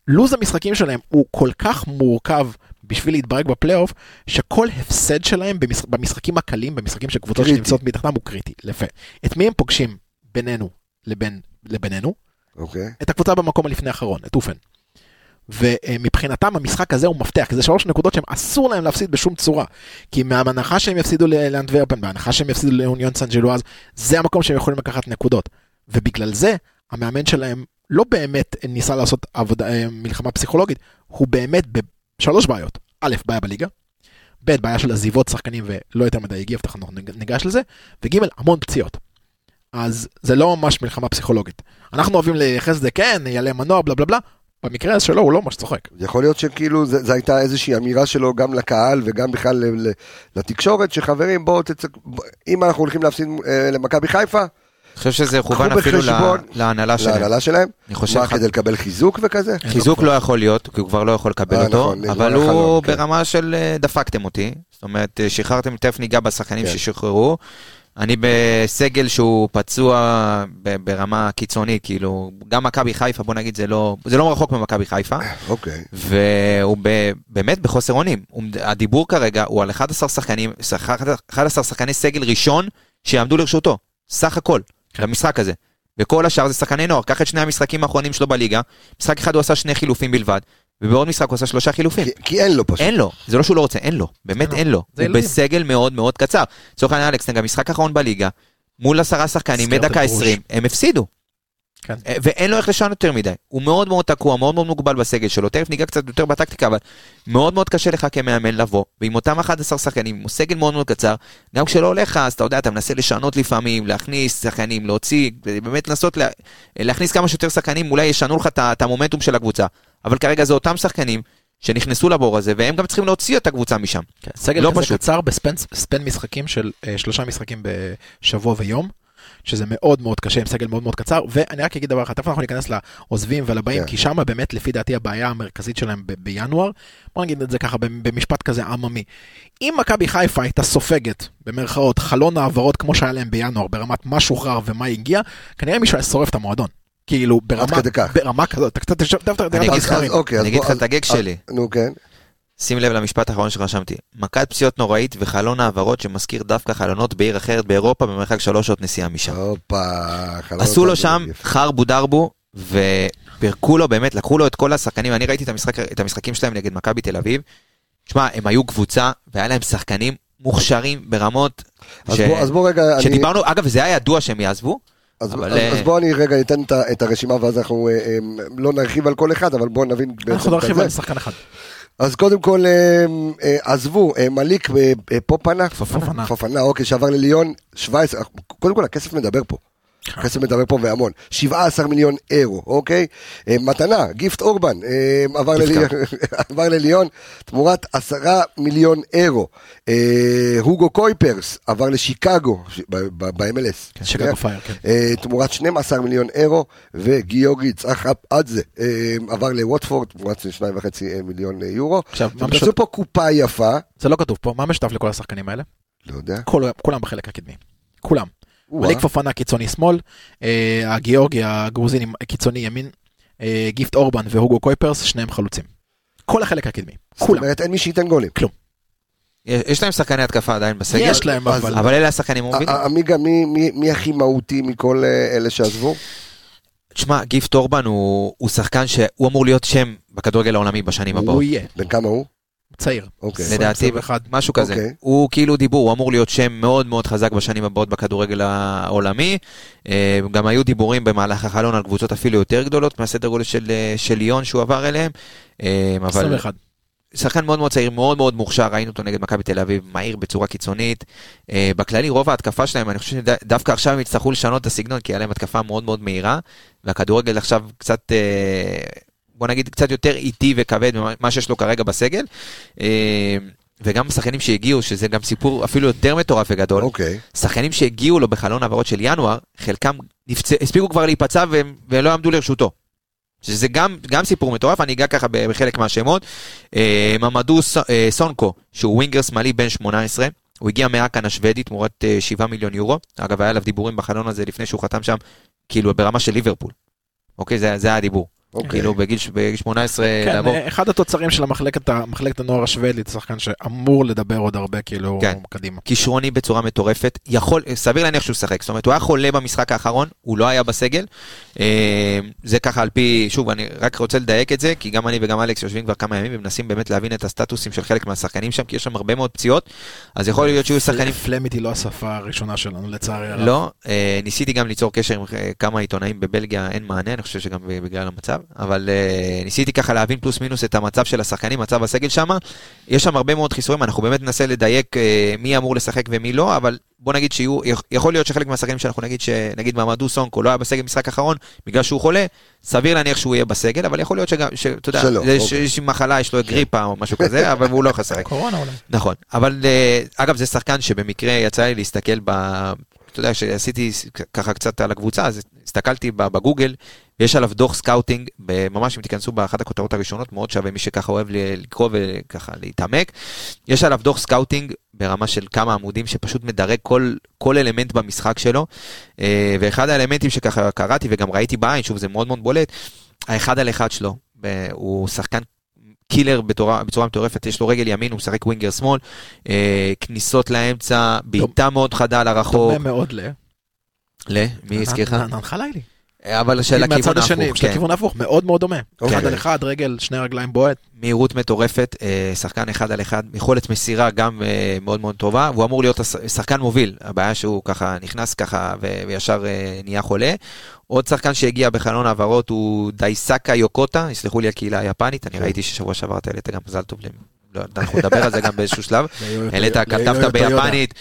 לוז המשחקים שלהם הוא כל כך מורכב בשביל להתברג בפלייאוף, שכל הפסד שלהם במש... במשחקים הקלים, במשחקים של קבוצות. שנמצאות מתחתם הוא קריטי. יפה. את מי הם פוגשים בינינו לבין, לבינינו? אוקיי. את הקבוצה במקום הלפני האחרון, את אופן. ומבחינתם המשחק הזה הוא מפתח, כי זה שלוש נקודות שהם אסור להם להפסיד בשום צורה. כי מההנחה שהם יפסידו ל- לאנטוורפן, בהנחה שהם יפסידו לאוניון סן ג'לואז, זה המקום שהם יכולים לקחת נקודות. ובגלל זה, המאמן שלהם לא באמת ניסה לעשות עבודה, אה, מלחמה פסיכולוגית, הוא באמת בשלוש בעיות. א', בעיה בליגה, ב', בעיה של עזיבות שחקנים ולא יותר מדי הגיע, תכף אנחנו ניגש לזה, וג', המון פציעות. אז זה לא ממש מלחמה פסיכולוגית. אנחנו אוהבים לייחס את זה, כן, יעלה מנוע, בלה בלה בלה, במקרה שלו הוא לא ממש צוחק. יכול להיות שכאילו זו הייתה איזושהי אמירה שלו גם לקהל וגם בכלל לתקשורת, שחברים בואו תצא, אם אנחנו הולכים להפסיד אה, למכבי חיפה, אני חושב שזה כוון קחו אפילו להנהלה שלהם. להנהלה שלהם, אני חושב מה כדי לקבל חיזוק וכזה? חיזוק לא יכול להיות, כי הוא כבר לא יכול לקבל אה, אותו, נכון, אבל נגמר הוא כן. ברמה של אה, דפקתם אותי, זאת אומרת, אה, שחררתם, תכף ניגע בשחקנים כן. ששחררו. אני בסגל שהוא פצוע ברמה קיצונית, כאילו, גם מכבי חיפה, בוא נגיד, זה לא, זה לא רחוק ממכבי חיפה, (coughs) אוקיי. והוא ב, באמת בחוסר אונים. הדיבור כרגע הוא על 11 שחקנים, 11 שחקני סגל ראשון שיעמדו לרשותו, סך הכל, במשחק הזה. וכל השאר זה שחקני נוער, קח את שני המשחקים האחרונים שלו בליגה, משחק אחד הוא עשה שני חילופים בלבד, ובעוד משחק הוא עשה שלושה חילופים. כי- כי אין לו פשוט. אין לו, זה לא שהוא לא רוצה, אין לו, באמת אין אין לו. הוא ילדים. בסגל מאוד מאוד קצר. לצורך העניין אלכס, נגד משחק האחרון בליגה, מול עשרה שחקנים, מדקה. 20, הם הפסידו. כן. אה, ואין לו איך לשנות יותר מדי. הוא מאוד מאוד תקוע, מאוד מאוד מוגבל בסגל שלו. תכף ניגע קצת יותר בטקטיקה, אבל מאוד מאוד קשה לך כמאמן לבוא, ועם אותם 11 שחקנים, עם סגל מאוד מאוד קצר, גם כשלא הולך, אז אתה יודע, אתה מנסה לשנות לפעמים, להכניס שחקנים, להוציא, באמת לנסות לה, להכניס כמה שיותר שחקנים, אולי ישנו לך את המומנטום של הקבוצה. אבל כרגע זה אותם שחקנים שנכנסו לבור הזה, והם גם צריכים להוציא את הקבוצה משם. כן, סגל לא כזה פשוט. קצר בספן ספן משחקים של אה, שלושה משחקים בשבוע ויום. שזה מאוד מאוד קשה עם סגל מאוד מאוד קצר ואני רק אגיד דבר אחד תכף אנחנו ניכנס לעוזבים ולבאים כן. כי שם באמת לפי דעתי הבעיה המרכזית שלהם ב- בינואר בוא נגיד את זה ככה במשפט כזה עממי. אם מכבי חיפה הייתה סופגת במרכאות חלון העברות כמו שהיה להם בינואר ברמת מה שוחרר ומה הגיע כנראה מישהו היה שורף את המועדון. כאילו ברמה. ברמה כזאת, אתה קצת תשב, אני אגיד לך. אוקיי, אני אגיד לך את הגג אז- שלי. נו כן. שים לב למשפט האחרון שרשמתי. מכת פציעות נוראית וחלון העברות שמזכיר דווקא חלונות בעיר אחרת באירופה במרחק שלוש שעות נסיעה משם. הופה. חלום עשו לו שם. חרבו דרבו, ופירקו לו באמת, לקחו לו את כל השחקנים, אני ראיתי את, המשחק, את המשחקים שלהם נגד מכבי תל אביב. שמע, הם היו קבוצה, והיה להם שחקנים מוכשרים ברמות, אז ש... בוא- אז בוא רגע, אני- שדיברנו, אגב, זה היה ידוע שהם יעזבו, אז, אבל, אז, אה, אז בוא אני רגע אתן את, הרשימה ואז אנחנו אה, אה, לא נרחיב על כל אחד, אבל בוא נבין אנחנו נרחיב. על שחקן אחד. אז קודם כל, אה, אה, עזבו, אה, מליק פופנה. פופנה, אוקיי, שעבר לליון, 17, קודם כל הכסף מדבר פה. אחרי זה מדבר פה והמון, 17 מיליון אירו, אוקיי? אה, מתנה, גיפט אורבן, אה, עבר, ללי... (laughs) עבר לליון תמורת 10 מיליון אירו. אה, הוגו קויפרס עבר לשיקגו, ב-MLS. כן, שיקגו פייר, כן. תמורת 12 מיליון אירו, וגיאורגי עד זה, עבר לווטפורד תמורת 2.5 מיליון יורו. עכשיו, הם עשו פה קופה יפה, זה לא כתוב פה, מה משותף לכל השחקנים האלה? לא יודע. כולם בחלק הקדמי. כולם. מליק פופנה קיצוני שמאל, אה, הגיאורגי הגרוזיני קיצוני ימין, אה, גיפט אורבן והוגו קויפרס, שניהם חלוצים. כל החלק הקדמי, זאת כולם. אומרת, אין מי שייתן גולים. יש להם שחקני התקפה עדיין בסגל, יש להם אבל... אבל אלה השחקנים המובילים. עמיגה, מי- מי מי הכי מהותי מכל אה, אלה שעזבו? תשמע, גיפט אורבן הוא שחקן שהוא אמור להיות שם בכדורגל העולמי בשנים הבאות. הוא יהיה, בן כמה הוא? צעיר. אוקיי. לדעתי, 21. משהו כזה. אוקיי. הוא כאילו דיבור, הוא אמור להיות שם מאוד מאוד חזק בשנים הבאות בכדורגל העולמי. אה, גם היו דיבורים במהלך החלון על קבוצות אפילו יותר גדולות מהסדר גודל של, אה, של ליון שהוא עבר אליהם. אה, אבל 21. שחקן מאוד מאוד צעיר, מאוד מאוד מוכשר, ראינו אותו נגד מכבי תל אביב, מהיר בצורה קיצונית. בכללי, רוב ההתקפה שלהם, אני חושב שדווקא עכשיו הם יצטרכו לשנות את הסגנון, כי היה להם התקפה מאוד מאוד מהירה, והכדורגל עכשיו קצת, בוא נגיד, קצת יותר איטי וכבד ממה שיש לו כרגע בסגל. אה, וגם שחקנים שהגיעו, שזה גם סיפור אפילו יותר מטורף וגדול, אוקיי. שחקנים שהגיעו לו בחלון העברות של ינואר, חלקם נפצע, הספיקו כבר להיפצע והם, ולא עמדו לרשותו. שזה גם, גם סיפור מטורף, אני אגע ככה בחלק מהשמות. אה, ממדו ס- אה, סונקו, שהוא ווינגר שמאלי בן 18, הוא הגיע מאקן השוודי תמורת אה, 7 מיליון יורו. אגב, היה עליו דיבורים בחלון הזה לפני שהוא חתם שם, כאילו ברמה של ליברפול. אוקיי, זה, זה היה הדיבור. אוקיי. כאילו בגיל, ש- בגיל 18 כן, לעבור. אה, אחד התוצרים של המחלקת מחלקת הנוער השוודית, שחקן שאמור לדבר עוד הרבה כאילו כן. קדימה. כישרוני בצורה מטורפת, יכול, סביר להניח שהוא שחק, זאת אומרת הוא היה חולה במשחק האחרון, הוא לא היה בסגל, אה, זה ככה על פי, שוב אני רק רוצה לדייק את זה, כי גם אני וגם אלכס יושבים כבר כמה ימים ומנסים באמת להבין את הסטטוסים של חלק מהשחקנים שם, כי יש שם הרבה מאוד פציעות, אז יכול להיות שיהיו שחקנים, פלמית היא לא השפה הראשונה שלנו לצערי הרב. לא, אה, ניסיתי גם ליצור קשר עם אה, כמה עיתונאים בבלגיה, אין מענה, אני חושב שגם בגלל המצב, אבל אה, ניסיתי ככה להבין פלוס מינוס את המצב של השחקנים, מצב הסגל שם, יש שם הרבה מאוד חיסורים, אנחנו באמת ננסה לדייק אה, מי אמור לשחק ומי לא, אבל בוא נגיד שיהיו, יכול להיות שחלק מהשחקנים שאנחנו נגיד שנגיד מעמדו סונקו לא היה בסגל משחק אחרון בגלל שהוא חולה, סביר להניח שהוא יהיה בסגל, אבל יכול להיות שגם, שאתה יודע, יש אוקיי. יש מחלה, יש לו גריפה או משהו כזה, (laughs) אבל הוא לא יכול לשחק. קורונה אולי. נכון, אבל אה, אגב זה שחקן שבמקרה יצא לי להסתכל ב... אתה יודע, כשעשיתי ככה קצת על הקבוצה, אז הסתכלתי בגוגל, ויש עליו דוח סקאוטינג, ממש אם תיכנסו באחת הכותרות הראשונות, מאוד שווה מי שככה אוהב לקרוא וככה להתעמק. יש עליו דוח סקאוטינג ברמה של כמה עמודים שפשוט מדרג כל, כל אלמנט במשחק שלו, אה, ואחד האלמנטים שככה קראתי וגם ראיתי בעין, שוב זה מאוד מאוד בולט, האחד על אחד שלו, הוא שחקן קילר בצורה, בצורה מטורפת, יש לו רגל ימין, הוא משחק ווינגר שמאל, אה, כניסות לאמצע, בעיטה מאוד חדה לרחוק. דומה מאוד ל... ל? מי הזכיר לך? ננחלה לי. אבל של הכיוון מהצד השני, ההפוך, של כן. הכיוון ההפוך, מאוד מאוד דומה. אוקיי. אחד על אחד, רגל, שני רגליים בועט. מהירות מטורפת, אה, שחקן אחד על אחד, יכולת מסירה גם אה, מאוד מאוד טובה, והוא אמור להיות שחקן מוביל, הבעיה שהוא ככה נכנס ככה וישר אה, נהיה חולה. עוד שחקן שהגיע בחלון העברות הוא דייסקה יוקוטה, יסלחו לי הקהילה היפנית, אני ראיתי ששבוע שעבר אתה העלית גם מזל טוב, לא, אנחנו נדבר על זה גם באיזשהו שלב, העלית, כתבת ביפנית,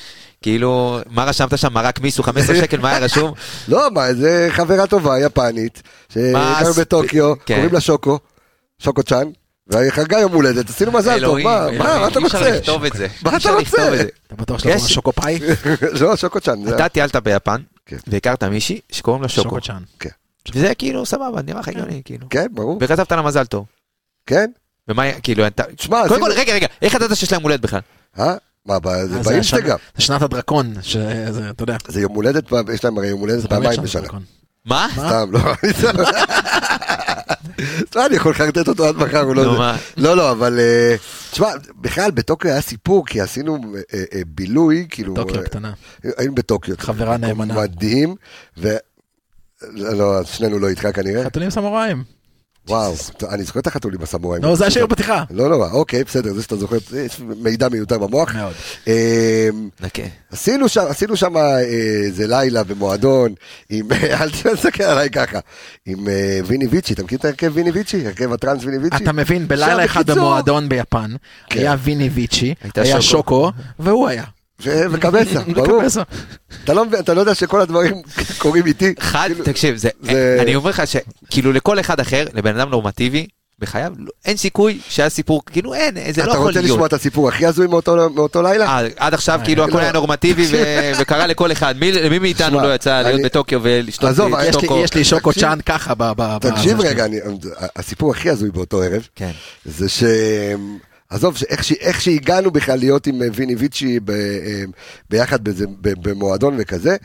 כאילו, מה רשמת שם, מרק מיסו 15 (laughs) שקל, מה היה רשום? לא, מה, זה חברה טובה, יפנית, שגרנו בטוקיו, כן. קוראים לה שוקו, שוקו צ'אן, והיא חגגה יום הולדת, עשינו מזל טוב, מה, מה, מה אתה אי אפשר רוצה? לכתוב את זה, מה אתה רוצה? אתה בטוח שאתה קוראים שוקו פאי? (laughs) לא, שוקו צ'אן, אתה טיילת ביפן, כן. והכרת מישהי שקוראים לה שוקו. שוקו צ'אן. וזה כאילו סבבה, נראה לך הגיוני, כאילו. כן, ברור, וכתבת לה מזל טוב. כן, ומה, כאילו, אתה... תשמע, קודם כל, רגע, רגע, איך ידעת שיש להם הולדת בכלל? מה, אה, באינסטגרם, זה שנת הדרקון, שזה, אתה יודע. זה יום הולדת, יש להם הרי יום הולדת פעמיים בשנה. מה? סתם, לא, סתם, אני יכול לחרטט אותו עד מחר, הוא לא? לא, לא, אבל... אה, תשמע, בכלל בטוקיו היה סיפור, כי עשינו אה, בילוי, כאילו... טוקיו הקטנה. היינו בטוקיו. חברה נאמנה. מדהים, ו... לא, לא, שנינו לא איתך כנראה. חתולים סמוראים. וואו, אני זוכר את החתולים הסמוראים. נו, זה השיר בפתיחה. לא נורא, אוקיי, בסדר, זה שאתה זוכר, יש מידע מיותר במוח. מאוד. נקה. עשינו שם, אה, איזה לילה במועדון, עם, (laughs) אל תסתכל עליי ככה, עם אה, ויני ויצ'י, אתה מכיר את ההרכב ויני ויצ'י? הרכב הטראנס ויני ויצ'י? אתה מבין, בלילה אחד במועדון ביפן, כן. היה ויני ויצ'י, היה שוקו. שוקו, והוא היה. וקבסה, (laughs) ברור. אתה לא מבין, אתה לא יודע שכל הדברים (laughs) קורים איתי. חד, כאילו, תקשיב, זה, זה- אני אומר לך שכאילו לכל אחד אחר, לבן אדם נורמטיבי, בחייו, לא- אין סיכוי שהיה סיפור, כאילו אין, זה לא אתה יכול רוצה לשמוע להיות. את הסיפור הכי הזוי מאותו לילה? אה, עד עכשיו כאילו לא. הכל היה נורמטיבי ו- וקרה לכל אחד, מי מאיתנו לא יצא להיות בטוקיו ולשתות עזוב, אה, יש יש לי- שוקו? יש לי שוקו תקשיב. צ'אן ככה תקשיב רגע, הסיפור הכי הזוי באותו ערב, כן. זה ש... עזוב, שאיך, ש... איך שהגענו בכלל להיות עם אה, ויני ויצ'י ב... אה, ביחד בזה. במועדון וכזה,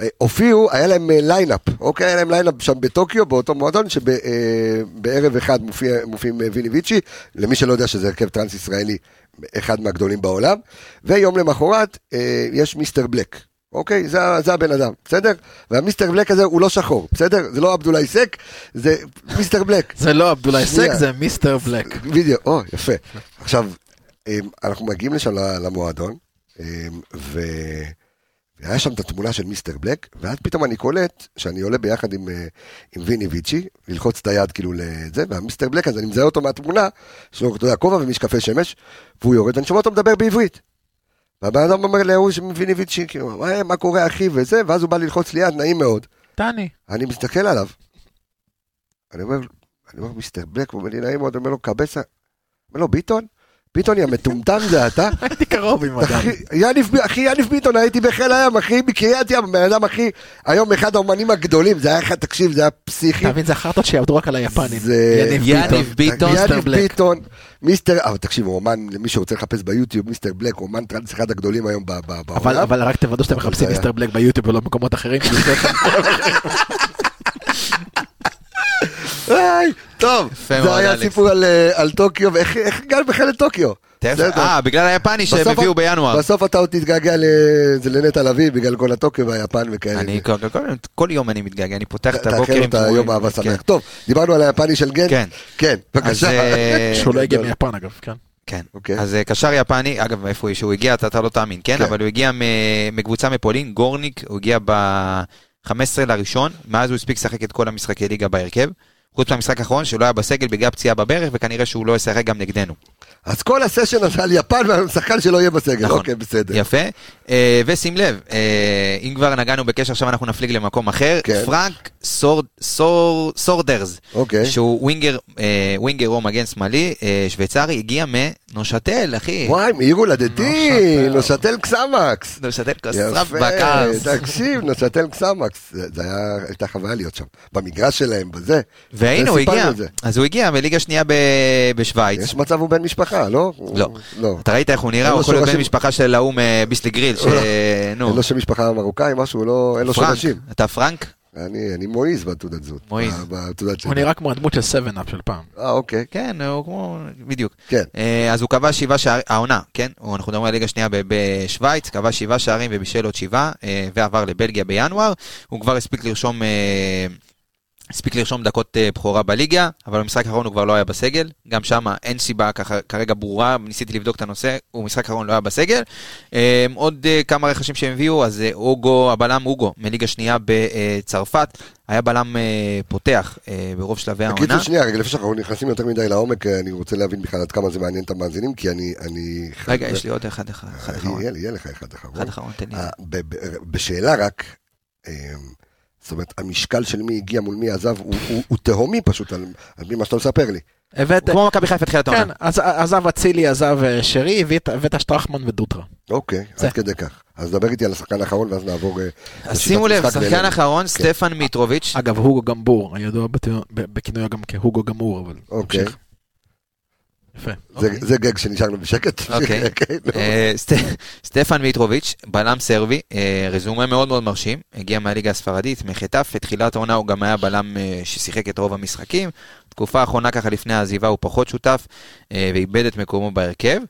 אה, הופיעו, היה להם ליינאפ, אוקיי? היה להם ליינאפ שם בטוקיו, באותו מועדון, שבערב אחד מופיע, מופיעים ויני ויצ'י, למי שלא יודע שזה הרכב טרנס ישראלי, אחד מהגדולים בעולם, ויום למחרת יש מיסטר בלק. אוקיי, זה, זה הבן אדם, בסדר? והמיסטר בלק הזה הוא לא שחור, בסדר? זה לא עבדולאי סק, זה מיסטר בלק. (laughs) זה לא עבדולאי סק. זה מיסטר בלק. בדיוק, או, יפה. עכשיו, אמ, אנחנו מגיעים לשם למועדון, אמ, ו... והיה שם את התמונה של מיסטר בלק, ואז פתאום אני קולט שאני עולה ביחד עם, אה, עם ויני ויצ'י, ללחוץ את היד כאילו לזה, והמיסטר בלק הזה, אני מזהה אותו מהתמונה, יש לו, אתה יודע, כובע ומשקפי שמש, והוא יורד, ואני שומע אותו מדבר בעברית. והבן אדם אומר להוא ויני ויצ'י, כאילו, "מה- קורה אחי וזה, ואז הוא בא ללחוץ לי יד, נעים מאוד. טני. אני מסתכל עליו. אני אומר, אני אומר, מיסטר בלק, הוא אומר לי, נעים מאוד, אומר לו, קבסה. אומר לו, ביטון? ביטון, יא מטומטם זה אתה? (laughs) הייתי קרוב עם אדם. אחי, יניב, ביטון, הייתי בחיל הים, אחי, בקריית ים, בן אדם, אחי, היום אחד האומנים הגדולים, זה היה אחד, תקשיב, זה היה פסיכי. אתה מבין, זה החרטות שיעבדו רק על היפנים. זה- יניב ביטון. מיסטר בלק. ביטון, מיסטר, אבל תקשיב, הוא אומן, למי שרוצה לחפש ביוטיוב, מיסטר בלק, הוא אומן טרנס אחד הגדולים היום בעולם. אבל רק תוודאו שאתם מחפשים מיסטר בלק ביוטיוב ולא במקומות אחרים. (laughs) טוב, זה היה. סיפור על, אה, על טוקיו, ואיך איך הגענו בכלל לטוקיו. אה, בגלל היפני שהם הביאו בינואר. בסוף אתה עוד תתגעגע לנטע לביא בגלל כל הטוקיו והיפן וכאלה. אני כל- יום אני מתגעגע, אני פותח את הבוקר עם את היום אהבה כן. שמח. טוב, דיברנו על היפני של גן? כן. כן, אז בבקשה. אה, (laughs) שהוא לא הגיע. מיפן אגב, כן. כן. אוקיי. אז אה, קשר יפני, אגב, איפה הוא שהוא הגיע, אתה אתה לא תאמין, כן? כן. אבל הוא הגיע מקבוצה מפולין, גורניק, הוא הגיע ב-15 לראשון, מאז הוא הספיק לשחק את כל המשחקי ליגה בהרכב. חוץ מהמשחק האחרון שלא היה בסגל בגלל פציעה בברך, וכנראה שהוא לא ישחק גם נגדנו. אז כל הסשן הזה על יפן והשחקן שלא יהיה בסגל. נכון. אוקיי, בסדר. יפה. אה, ושים לב, אה, אם כבר נגענו בקשר, עכשיו אנחנו נפליג למקום אחר. כן. פרנק סורד- סור- סורדרס, אוקיי. שהוא ווינגר, אה, ווינגר או מגן שמאלי, אה, שוויצרי, הגיע מנשאטל, אחי. וואי, מעיר הולדתי, נושתל קסמקס. נושתל בקרס. תקשיב, נושתל קסמקס. היה, הייתה חוויה להיות שם. במגרש שלהם, בזה. והנה הוא הגיע. אז הוא הגיע בליגה שנייה ב- בשוויץ. יש מצב הוא בן משפחה, לא? לא. לא. אתה ראית איך הוא נראה, אין הוא יכול להיות בן משפחה של ההוא מביסלי גריל, ש... אין נו, לו שם משפחה מרוקאי, משהו, לא, אין לו פרנק, שורשים. אתה פרנק? אני אני מועיז בתעודת זהות. מועיז. בתעודת הוא. נראה כמו הדמות של 7-up של פעם. אה, אוקיי. כן, הוא כמו, בדיוק. כן. אה, אז הוא קבע שבעה שערים, העונה, כן? הוא- אנחנו מדברים על ליגה שנייה ב- בשוויץ, קבע שבעה שערים ובישל עוד שבעה, אה, ועבר לבלגיה בינואר. הוא כבר הספיק לרשום... הספיק לרשום דקות אה, בכורה בליגה, אבל במשחק האחרון הוא כבר לא היה בסגל. גם שם אין סיבה ככה כרגע ברורה, ניסיתי לבדוק את הנושא, הוא במשחק האחרון לא היה בסגל. אה, עוד אה, כמה רכשים שהם הביאו, אז אה, אוגו, הבלם אוגו, מליגה שנייה בצרפת, היה בלם פותח ברוב שלבי העונה. בקיצור, שנייה, רגע, לפני שאנחנו נכנסים יותר מדי לעומק, אני רוצה להבין בכלל עד כמה זה מעניין את המאזינים, כי אני... אני רגע, יש לי עוד אחד אחד אחרון. יהיה לך אחד אחרון. אחד אחרון, תן לי. בשאלה רק, אה, זאת אומרת, המשקל של מי הגיע מול מי עזב הוא- הוא הוא תהומי פשוט, על על פי מה שאתה מספר לי. הבאת, כמו מכבי חיפה תחילת העונה. כן, אז- עזב אצילי, עזב אה, שרי, הבאת- הבאת שטרחמן ודוטרה. אוקיי, זה. עד כדי כך. אז דבר איתי על השחקן האחרון, ואז נעבור... אה, אז שימו לב, שחקן. אחרון, סטפן מיטרוביץ', אגב, הוגו גמבור, הידוע בת- ב- בכינויו גם כהוגו גמור, אבל... אוקיי. יפה. זה- גג שנשארנו בשקט. (laughs) אוקיי. נו. (laughs) אה, סט- סטפן מיטרוביץ', בלם סרבי, אה, רזומה מאוד מאוד מרשים, הגיע מהליגה הספרדית, מחטף, בתחילת העונה הוא גם היה בלם אה, ששיחק את רוב המשחקים, תקופה האחרונה ככה לפני העזיבה הוא פחות שותף, אה, ואיבד את מקומו בהרכב.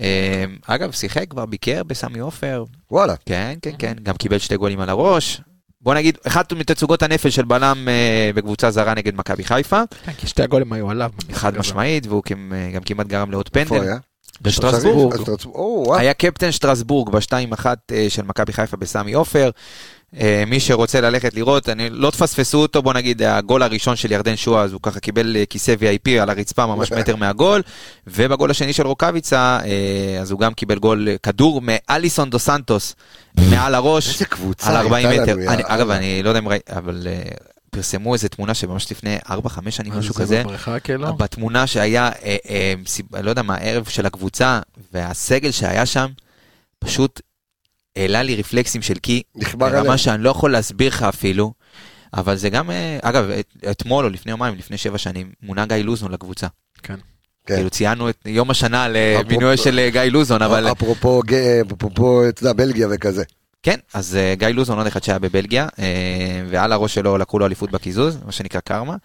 אה, אגב, שיחק כבר, ביקר בסמי עופר, וואלה. כן, כן, כן, גם קיבל שתי גולים על הראש. בוא נגיד, אחת מתצוגות הנפל של בלם אה, בקבוצה זרה נגד מכבי חיפה, כן, כי שתי הגולים היו עליו. חד. משמעית, והוא כמ- גם כמעט גרם לעוד איפה פנדל. היה? בשטרסבורג. היה קפטן שטרסבורג ב-2-1 אה, של מכבי חיפה בסמי עופר. אה, מי שרוצה ללכת לראות, אני, לא תפספסו אותו, בוא נגיד, הגול הראשון של ירדן שואה, אז הוא ככה קיבל אה, כיסא VIP על הרצפה ממש מטר (laughs) מהגול, ובגול השני של רוקאביצה, אה, אז הוא גם קיבל גול, כדור מאליסון דו סנטוס, מעל הראש, איזה קבוצה על 40 הייתה מטר. אני, אגב. אני לא יודע אם ראית, אבל פרסמו איזה תמונה שממש לפני 4-5 שנים, משהו זה כזה. בבריכה כאילו? בתמונה שהיה, אה, אה, לא יודע מה, ערב של הקבוצה, והסגל שהיה שם, פשוט העלה לי רפלקסים של קי. ברמה שאני לא יכול להסביר לך אפילו, אבל זה גם, אה, אגב, את- אתמול או לפני יומיים, לפני שבע שנים, מונה גיא לוזון לקבוצה. כן. כן. כאילו ציינו את יום השנה למינויו אפרופו- של אה, גיא לוזון, אבל אפרופו, ג- אפרופו, אתה יודע, בלגיה וכזה. כן, אז אה, גיא לוזון עוד אחד שהיה בבלגיה, אה, ועל הראש שלו לקחו לו אליפות בקיזוז, מה שנקרא קרמה.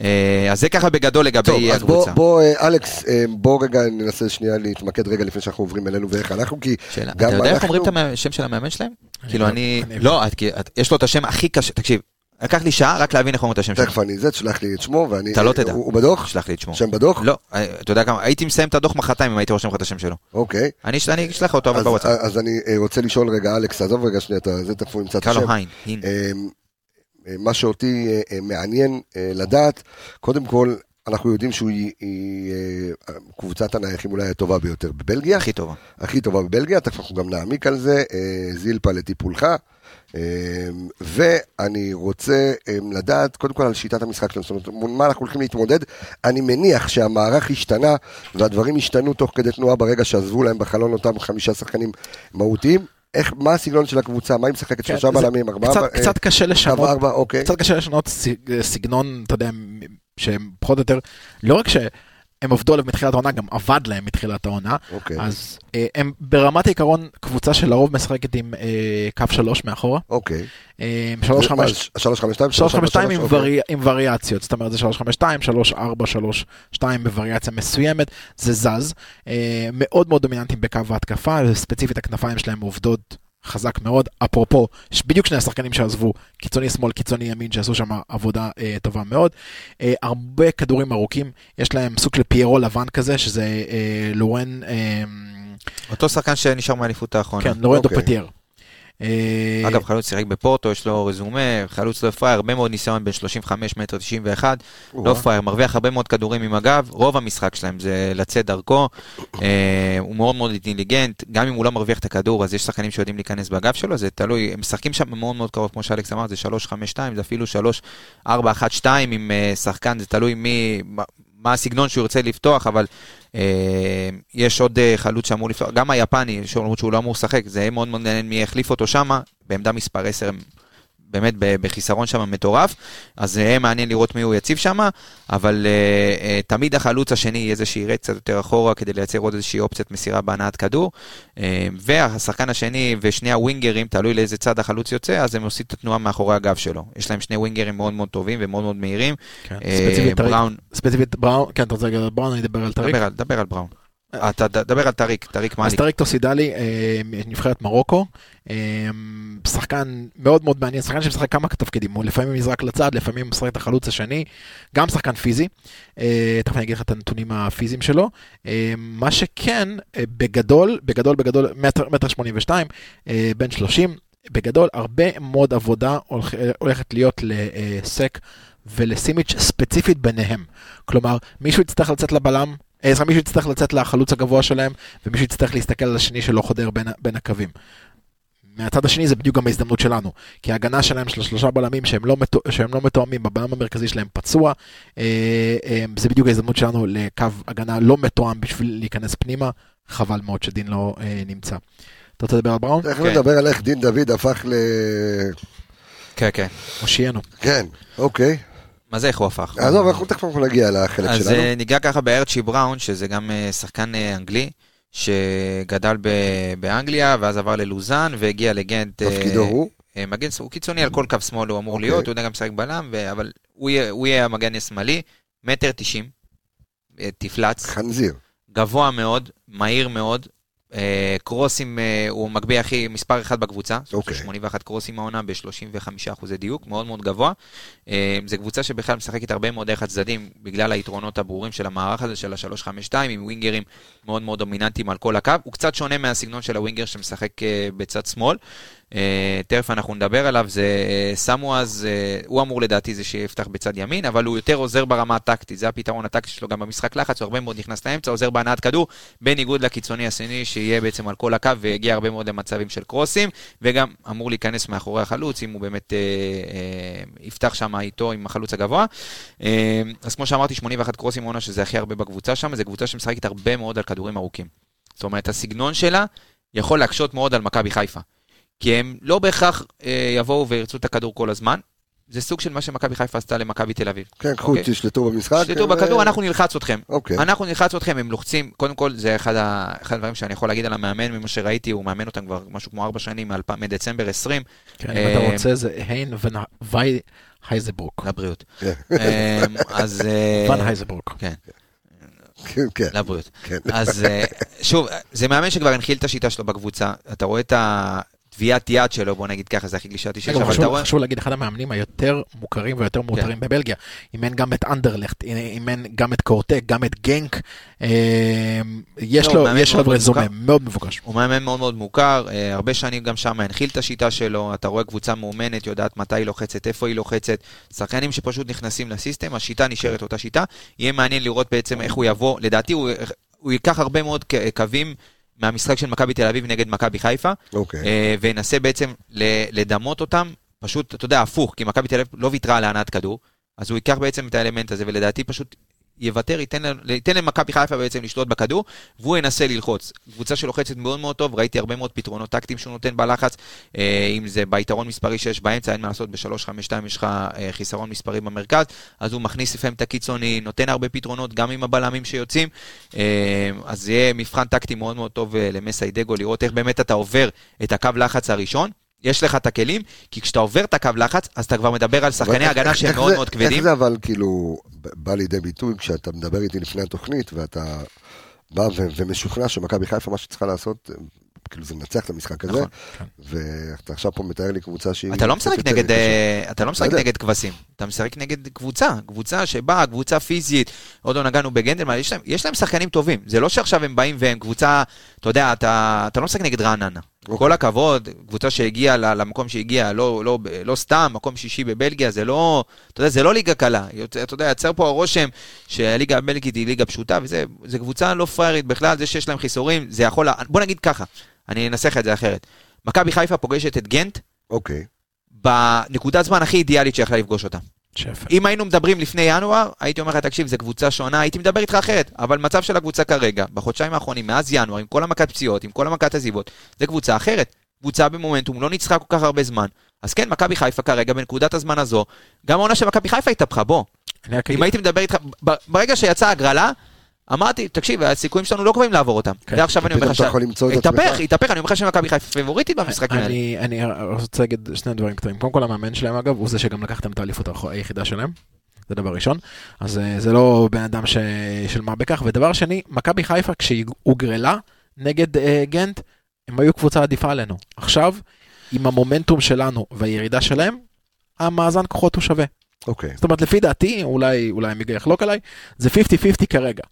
אה, אז זה ככה בגדול טוב, לגבי אז בוא, הקבוצה. בוא, אלכס, בוא רגע ננסה שנייה להתמקד רגע לפני שאנחנו עוברים אלינו ואיך אנחנו, כי שאלה, גם אתה יודע איך אנחנו- אומרים את השם של המאמן שלהם? כאילו לא- אני, אני- לא, את- כי את- יש לו את השם הכי קשה, תקשיב, לקח לי שעה רק להבין איך אומרים את השם שלו. תכף אני זה, תשלח לי את שמו, ואני... אתה לא תדע. הוא בדוח? שלח לי את שמו. שם בדוח? לא, אה, אתה יודע כמה, הייתי מסיים את הדוח מחרתיים אם הייתי רושם לך את השם שלו. אוקיי. אני אש- אני אשלח אותו אבל אז- בוואטסאפ. אז אני אה, רוצה לשאול רגע, אלכס, עזוב רגע שנייה, זה תכף הוא ימצא את השם. הין. אה, מה שאותי מעניין לדעת, קודם כל, אנחנו יודעים היא, אה, קבוצת הנייחים אולי הטובה ביותר בבלגיה, הכי טובה. הכי טובה בבלגיה, תכף אנחנו גם נעמיק על זה, זילפה לטיפולך. אה, ואני רוצה אה, לדעת קודם כל על שיטת המשחק שלנו, זאת אומרת, מול מה אנחנו הולכים להתמודד. אני מניח שהמערך השתנה והדברים השתנו תוך כדי תנועה ברגע שעזבו להם בחלון אותם חמישה שחקנים מהותיים. איך, מה הסגנון של הקבוצה, מה היא משחקת, כן, שלושה בלמים, ארבעה, קצת- אה, קצת קשה קו לשנות ארבע, אוקיי. קצת קשה לשנות סג- סגנון, אתה יודע, שהם פחות או יותר, לא רק שהם עבדו עליו מתחילת העונה, גם עבד להם מתחילת העונה, אוקיי. אז אה, הם ברמת העיקרון קבוצה שלרוב משחקת עם אה, קו שלוש מאחורה, אוקיי. אה, שלוש זה מה, חמש... שלוש חמש שתיים? שלוש חמש שתיים עם, אוקיי. ורי... עם וריאציות, זאת אומרת זה שלוש חמש שתיים, שלוש ארבע, שלוש שתיים בווריאציה מסוימת, זה זז, אה, מאוד מאוד דומיננטיים בקו ההתקפה, ספציפית הכנפיים שלהם עובדות חזק מאוד, אפרופו, ש- בדיוק שני השחקנים שעזבו, קיצוני שמאל, קיצוני ימין, שעשו שם עבודה אה, טובה מאוד, אה, הרבה כדורים ארוכים, יש להם סוג של פיירו לבן כזה, שזה אה, לורן, אה, אותו שחקן שנשאר מהאליפות האחרונה. כן, לורן אוקיי. דופטייר. אה, אגב, חלוץ שיחק בפורטו, יש לו רזומה, חלוץ לא פראייר, הרבה מאוד ניסיון בין 35 מטר 91, לא. פראייר, מרוויח הרבה מאוד כדורים עם הגב, רוב המשחק שלהם זה לצאת דרכו, אה, הוא מאוד מאוד אינטליגנט, גם אם הוא לא מרוויח את הכדור, אז יש שחקנים שיודעים להיכנס בגב שלו, זה תלוי, הם משחקים שם מאוד מאוד קרוב, כמו שאלכס אמר, זה 3-5-2, זה אפילו 3-4-1-2 עם אה, שחקן, זה תלוי מי, מה- הסגנון שהוא ירצה לפתוח, אבל אה, יש עוד אה, חלוץ שאמור לפתוח, גם היפני, שאומרים שהוא לא אמור לשחק, זה מאוד מאוד מעניין מי יחליף אותו שמה, בעמדה מספר 10 הם באמת בחיסרון שם מטורף, אז יהיה מעניין לראות מי הוא יציב שם, אבל uh, uh, תמיד החלוץ השני יהיה זה שירד קצת יותר אחורה כדי לייצר עוד איזושהי אופציית מסירה בהנעת כדור, uh, והשחקן השני ושני הווינגרים, תלוי לאיזה צד החלוץ יוצא, אז הם עושים את התנועה מאחורי הגב שלו. יש להם שני ווינגרים מאוד מאוד טובים ומאוד מאוד מהירים. כן, אה, ספציפית בראון, ספציפית בראון, כן, אתה רוצה להגיד על בראון, אני אדבר על טריק. דבר על- דבר על בראון. אתה דבר על טריק, טריק אז מאליק. טריק טיסודאלי, אה, נבחרת מרוקו, אה, שחקן מאוד מאוד מעניין, שחקן שמשחק כמה תפקידים, הוא לפעמים נזרק לצד, לפעמים הוא משחק את החלוץ השני, גם שחקן פיזי, אה, תכף אני אגיד לך את הנתונים הפיזיים שלו, מה שכן, בגדול, בגדול, בגדול, מטר מטר שמונים ושתיים, אה, בן שלושים, בגדול הרבה מאוד עבודה הולכ- הולכת להיות לסק ולסימיץ' ספציפית ביניהם. כלומר, מישהו יצטרך לצאת לבלם, אה, סליחה, מישהו יצטרך לצאת לחלוץ הגבוה שלהם, ומישהו יצטרך להסתכל על השני שלא חודר בין, בין הקווים. מהצד השני זה בדיוק גם ההזדמנות שלנו, כי ההגנה שלהם של שלושה בלמים שהם לא, מתו, שהם לא מתואמים, הבלם המרכזי שלהם פצוע, אה, אה, זה בדיוק ההזדמנות שלנו לקו הגנה לא מתואם בשביל להיכנס פנימה, חבל מאוד שדין לא אה, נמצא. אתה רוצה לדבר על בראון? תכף כן. נדבר על איך דין דוד הפך ל... כן, כן. הושיענו. כן, אוקיי. מה זה איך הוא הפך? עזוב, אנחנו תכף נגיע לחלק אז שלנו. אה, ניגע ככה בארצ'י בראון, שזה גם אה, שחקן אה, אנגלי, שגדל באנגליה, ואז עבר ללוזאן, והגיע לגנט. תפקידו הוא? מגן, הוא קיצוני על כל קו שמאל, הוא אמור אוקיי. להיות, הוא יודע גם לשחק בלם, ו- אבל הוא יהיה- הוא יהיה המגן השמאלי, מטר תשעים, תפלץ, חנזיר. גבוה מאוד, מהיר מאוד, קרוסים, אה, הוא מגביה הכי מספר אחד בקבוצה, אוקיי. 81 קרוסים העונה ב-35 אחוזי דיוק, מאוד מאוד גבוה. אה, זו קבוצה שבכלל משחקת הרבה מאוד דרך הצדדים, בגלל היתרונות הברורים של המערך הזה של ה-352, עם ווינגרים מאוד מאוד דומיננטיים על כל הקו. הוא קצת שונה מהסגנון של הווינגר שמשחק אה, בצד שמאל. אה, תכף אנחנו נדבר עליו, זה אה, סמואז, אה, הוא אמור לדעתי זה שיפתח בצד ימין, אבל הוא יותר עוזר ברמה הטקטית, זה הפתרון הטקטי שלו גם במשחק לחץ, הוא הרבה מאוד נכנס לאמצע, עוזר בהנעת כדור, בניגוד לקיצוני השני שיהיה בעצם על כל הקו ויגיע הרבה מאוד למצבים של קרוסים, וגם אמור להיכנס מאחורי החלוץ, אם הוא באמת אה, אה, יפתח שם איתו עם החלוץ הגבוה. אה, אז כמו שאמרתי, 81 קרוסים עונה שזה הכי הרבה בקבוצה שם, זו קבוצה שמשחקת הרבה מאוד על כדורים ארוכים. זאת אומרת, הסגנון שלה יכול להקשות מאוד על מכבי חיפה. כי הם לא בהכרח אה, יבואו וירצו את הכדור כל הזמן. זה סוג של מה שמכבי חיפה עשתה למכבי תל אביב. כן, קחו, אוקיי. תשלטו במשחק. תשלטו ו- בכדור, אנחנו נלחץ אתכם. אוקיי. אנחנו נלחץ אתכם, הם לוחצים, קודם כל זה אחד, ה, אחד הדברים שאני יכול להגיד על המאמן, ממה שראיתי, הוא מאמן אותם כבר משהו כמו ארבע שנים, מאלפ- מדצמבר 20, כן, אם אתה אה, רוצה זה היין ון הייזברוק. לבריאות. כן. אה, אז... אה, ון הייזברוק. כן, כן, כן. לבריאות. כן. אז אה, שוב, זה מאמן שכבר הנחיל את השיטה שלו בקבוצה, אתה רואה את הטביעת יד שלו, בוא נגיד ככה, זה הכי קלישאתי שיש, אבל אתה רואה... חשוב להגיד, אחד המאמנים היותר מוכרים ויותר מאותרים בבלגיה. אימן גם את אנדרלכט, אימן גם את קורטק, גם את גנק. אה, יש לא, לו לו רזומה. מאוד מבוקש. הוא מאמן מאוד מאוד מוכר, אה, הרבה שנים גם שם הנחיל את השיטה שלו, אתה רואה קבוצה מאומנת, יודעת מתי היא לוחצת, איפה היא לוחצת, שחקנים שפשוט נכנסים לסיסטם, השיטה נשארת אותה שיטה, יהיה מעניין לראות בעצם איך הוא יבוא, לדעתי הוא, הוא ייקח הרבה מאוד קווים מהמשחק של מכבי תל אביב נגד מכבי חיפה, אוקיי. אה, וינסה בעצם לדמות אותם, פשוט, אתה יודע, הפוך, כי מכבי תל אביב לא ויתרה על הענת כדור, אז הוא ייקח בעצם את האלמנט הזה, ולדעתי פשוט יוותר, ייתן, למכבי חיפה בעצם לשלוט בכדור, והוא ינסה ללחוץ. קבוצה שלוחצת מאוד מאוד טוב, ראיתי הרבה מאוד פתרונות טקטיים שהוא נותן בלחץ, אה, אם זה ביתרון מספרי שיש באמצע, אין מה לעשות, ב-3-5-2 יש לך אה, חיסרון מספרי במרכז, אז הוא מכניס לפעמים את הקיצוני, נותן הרבה פתרונות, גם עם הבלמים שיוצאים, אה, אז זה יהיה מבחן טקטי מאוד מאוד טוב למסיידגו, לראות איך באמת אתה עובר את הקו לחץ הראשון. יש לך את הכלים, כי כשאתה עובר את הקו לחץ, אז אתה כבר מדבר על שחקני הגנה שהם מאוד מאוד כבדים. איך זה אבל כאילו בא לידי ביטוי כשאתה מדבר איתי לפני התוכנית ואתה בא ומשוכנע שמכבי חיפה מה שצריכה לעשות, כאילו זה לנצח את המשחק הזה, נכון, ואתה עכשיו פה מתאר לי קבוצה שהיא... אתה לא משחק נגד. אה, אתה לא משחק. נגד כבשים, אתה משחק נגד קבוצה, קבוצה שבאה, קבוצה פיזית, עוד לא נגענו בגנדלמן, יש להם, שחקנים טובים, זה לא שעכשיו הם באים והם קבוצה, אתה יודע, אתה, אתה לא משחק נגד רעננה. אוקיי. כל הכבוד, קבוצה שהגיעה למקום שהגיעה, לא, לא, לא סתם, מקום שישי בבלגיה, זה לא, אתה יודע, זה לא ליגה קלה. אתה יודע, יצר פה הרושם שהליגה הבלגית היא ליגה פשוטה, וזה זה קבוצה לא פראיירית בכלל, זה שיש להם חיסורים, זה יכול, לה- בוא נגיד ככה, אני אנסח את זה אחרת. מכבי חיפה פוגשת את גנט, אוקיי. בנקודת זמן הכי אידיאלית שיכלה לפגוש אותה. שפל. אם היינו מדברים לפני ינואר, הייתי אומר לך, תקשיב, זו קבוצה שונה, הייתי מדבר איתך אחרת. אבל מצב של הקבוצה כרגע, בחודשיים האחרונים, מאז ינואר, עם כל המכת פציעות, עם כל המכת עזיבות, זו קבוצה אחרת. קבוצה במומנטום, לא ניצחה כל כך הרבה זמן. אז כן, מכבי חיפה כרגע, בנקודת הזמן הזו, גם העונה של מכבי חיפה התהפכה, בוא. אם הייתי מדבר איתך, ברגע שיצאה הגרלה, אמרתי, תקשיב, הסיכויים שלנו לא קרובים לעבור אותם. כן, ועכשיו אני אומר לך, את התהפך. התהפך, אני אומר לך שמכבי חיפה פיבוריטית במשחקים האלה. אני, רוצה להגיד שני דברים קטנים. קודם כל המאמן שלהם אגב, הוא זה שגם לקחתם את האליפות היחידה שלהם. זה דבר ראשון. אז אה, זה לא בן אדם ש... של מה בכך. ודבר שני, מכבי חיפה כשהיא הוגרלה נגד אה, גנט, הם היו קבוצה עדיפה עלינו. עכשיו, עם המומנטום שלנו והירידה שלהם, המאזן כוחות הוא שווה. אוקיי. זאת אומרת, לפי דעתי, אולי, אולי מיגה יחלוק עליי, זה 50-50 כרגע.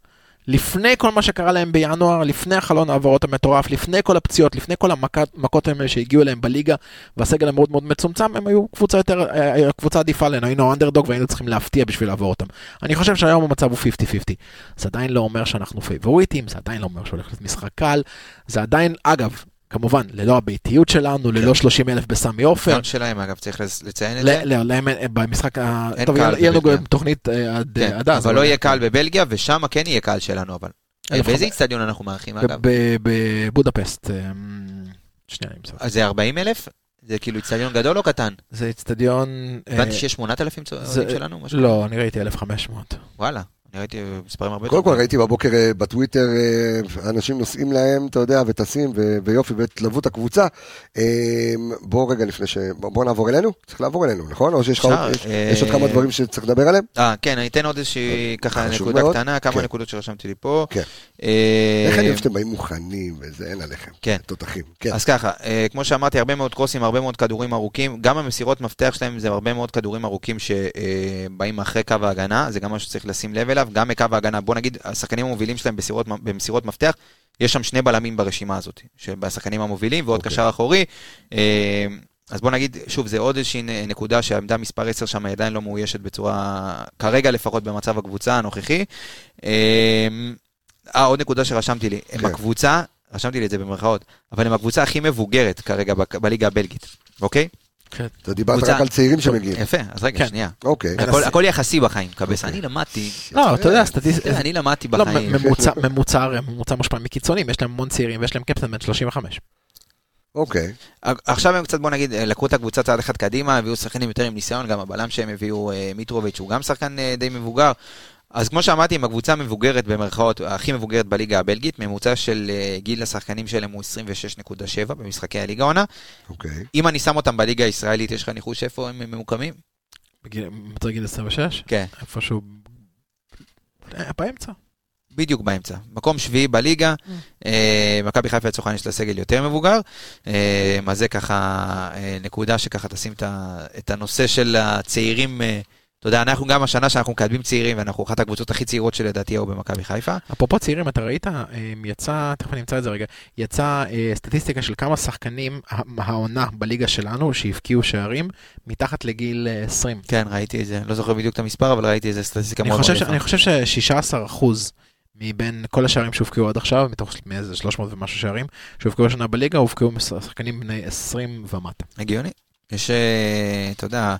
לפני כל מה שקרה להם בינואר, לפני החלון העברות המטורף, לפני כל הפציעות, לפני כל המכות האלה שהגיעו אליהם בליגה, והסגל המאוד מאוד מצומצם, הם היו קבוצה יותר, אה, קבוצה עדיפה עלינו, היינו אנדרדוג והיינו צריכים להפתיע בשביל לעבור אותם. אני חושב שהיום המצב הוא 50-50. זה עדיין לא אומר שאנחנו פייבוריטים, זה עדיין לא אומר שהולך להיות משחק קל, זה עדיין, אגב, כמובן, ללא הביתיות שלנו, ללא 30 אלף בסמי עופר. גם שלהם, אגב, צריך לצ- לציין את זה. לא, להם במשחק, ה- טוב, יהיה לנו. גם תוכנית אה, עד כן, עד אז. אבל לא יהיה קהל בבלגיה, ושם כן יהיה קהל שלנו, אבל. אלף באיזה איצטדיון אנחנו מארחים, אגב? בבודפסט. אה, שנייה, אני מסתכל. זה 40 אלף? זה כאילו איצטדיון גדול או קטן? זה איצטדיון... אה, הבנתי שיש 8,000 זה- צועדים שלנו? לא, אני ראיתי 1,500. וואלה, אני ראיתי מספרים הרבה קודם כל. ראיתי בבוקר אה, בטוויטר אה, אנשים נוסעים להם, אתה יודע, וטסים ויופי, והתלוו את הקבוצה. אה, בוא רגע לפני ש... בוא בוא נעבור אלינו? צריך לעבור אלינו, נכון? או שיש עוד- אה, כמה דברים שצריך לדבר עליהם? אה, כן, אני אתן עוד איזושהי ככה חשוב נקודה. קטנה, כמה כן. נקודות שרשמתי לי פה. כן. אה, איך אני אוהב שאתם באים מוכנים וזה, אין עליכם. כן. תותחים. כן. אז ככה, אה, כמו שאמרתי, הרבה מאוד קרוסים, הרבה מאוד כדורים ארוכים, גם המסירות מפתח שלהם זה הרבה מאוד כדורים ארוכים שבאים אחרי קו ההגנה, זה גם משהו שצריך לשים לב אליו. גם מקו ההגנה. בוא נגיד, השחקנים המובילים שלהם בסירות, במסירות מפתח, יש שם שני בלמים ברשימה הזאת, שבשחקנים המובילים ועוד אוקיי. קשר אחורי. אה, אז בוא נגיד, שוב, זה עוד איזושהי נקודה שהעמדה מספר 10 שם עדיין לא מאוישת בצורה, כרגע לפחות במצב הקבוצה הנוכחי. אה, אה, עוד נקודה שרשמתי לי, הם כן. הקבוצה, רשמתי לי את זה במרכאות, אבל הם הקבוצה הכי מבוגרת כרגע ב- בליגה הבלגית, אוקיי? אתה דיברת רק על צעירים שמגיעים. יפה, אז רגע, כן. שנייה. אוקיי. הכל- הכל יחסי בחיים, קבס. אני למדתי, לא, אתה יודע, סטטיסט... כן, (laughs) אני למדתי לא, בחיים. ממוצע, ממוצע, הרי ממוצע מושפע מקיצונים, יש להם המון צעירים ויש להם קפטן בן 35. אוקיי. עכשיו הם קצת, בוא נגיד, לקחו את הקבוצה צעד אחד קדימה, הביאו שחקנים יותר עם ניסיון, גם הבלם שהם הביאו, אה, מיטרוביץ', הוא גם שחקן אה, די מבוגר. אז כמו שאמרתי, עם הקבוצה המבוגרת במרכאות, הכי מבוגרת בליגה הבלגית, ממוצע של אה, גיל השחקנים שלהם הוא 26.7 במשחקי הליגה העונה. אוקיי. אם אני שם אותם בליגה הישראלית, יש לך ניחוש איפה הם ממוקמים? בגיל- יותר גיל 26? כן. איפשהו... אה, באמצע. בדיוק באמצע. מקום שביעי בליגה, אה, מכבי חיפה לצורך העניין יש לה סגל יותר מבוגר, אה, אז זה ככה נקודה שככה תשים את הנושא של הצעירים, אתה יודע, אנחנו גם השנה שאנחנו מקדמים צעירים, ואנחנו אחת הקבוצות הכי צעירות שלדעתי היו במכבי חיפה. אפרופו צעירים, אתה ראית, אה, יצא, תכף אני אמצא את זה רגע, יצא אה, סטטיסטיקה של כמה שחקנים העונה בליגה שלנו שהבקיעו שערים מתחת לגיל אה, 20. כן, ראיתי את זה, לא זוכר בדיוק את המספר, אבל ראיתי איזה סטטיסטיקה מאוד יפה. אני חושב ש-16 אחוז מבין כל השערים שהובקעו עד עכשיו, מתוך מאיזה 300 ומשהו שערים שהובקעו השנה בליגה, הובקעו משחקנים בני 20 ומטה. הגיוני. יש, אה, אתה יודע,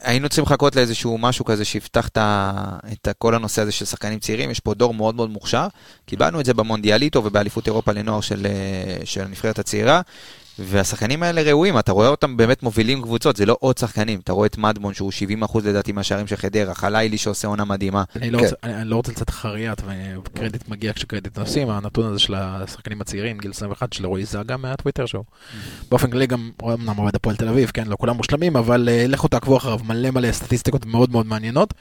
היינו צריכים לחכות לאיזשהו משהו כזה שיפתח את, כל הנושא הזה של שחקנים צעירים, יש פה דור מאוד מאוד מוכשר, קיבלנו את זה במונדיאליטו ובאליפות אירופה לנוער של, אה, של הנבחרת הצעירה, והשחקנים האלה ראויים, אתה רואה אותם באמת מובילים קבוצות, זה לא עוד שחקנים, אתה רואה את מדמון שהוא 70% לדעתי מהשערים של חדרה, חלילי שעושה עונה מדהימה, אני לא, כן. רוצה, אני, אני לא רוצה לצאת חריית, וקרדיט מגיע כשקרדיט נוסעים, הנתון הזה של השחקנים הצעירים, גיל 21, של רועי זגה מהטוויטר שלו. באופן כללי גם, אמנם אוהד הפועל תל אביב, כן, לא כולם מושלמים, אבל אה, לכו תעקבו אחריו, מלא מלא סטטיסטיקות מאוד מאוד מעניינות.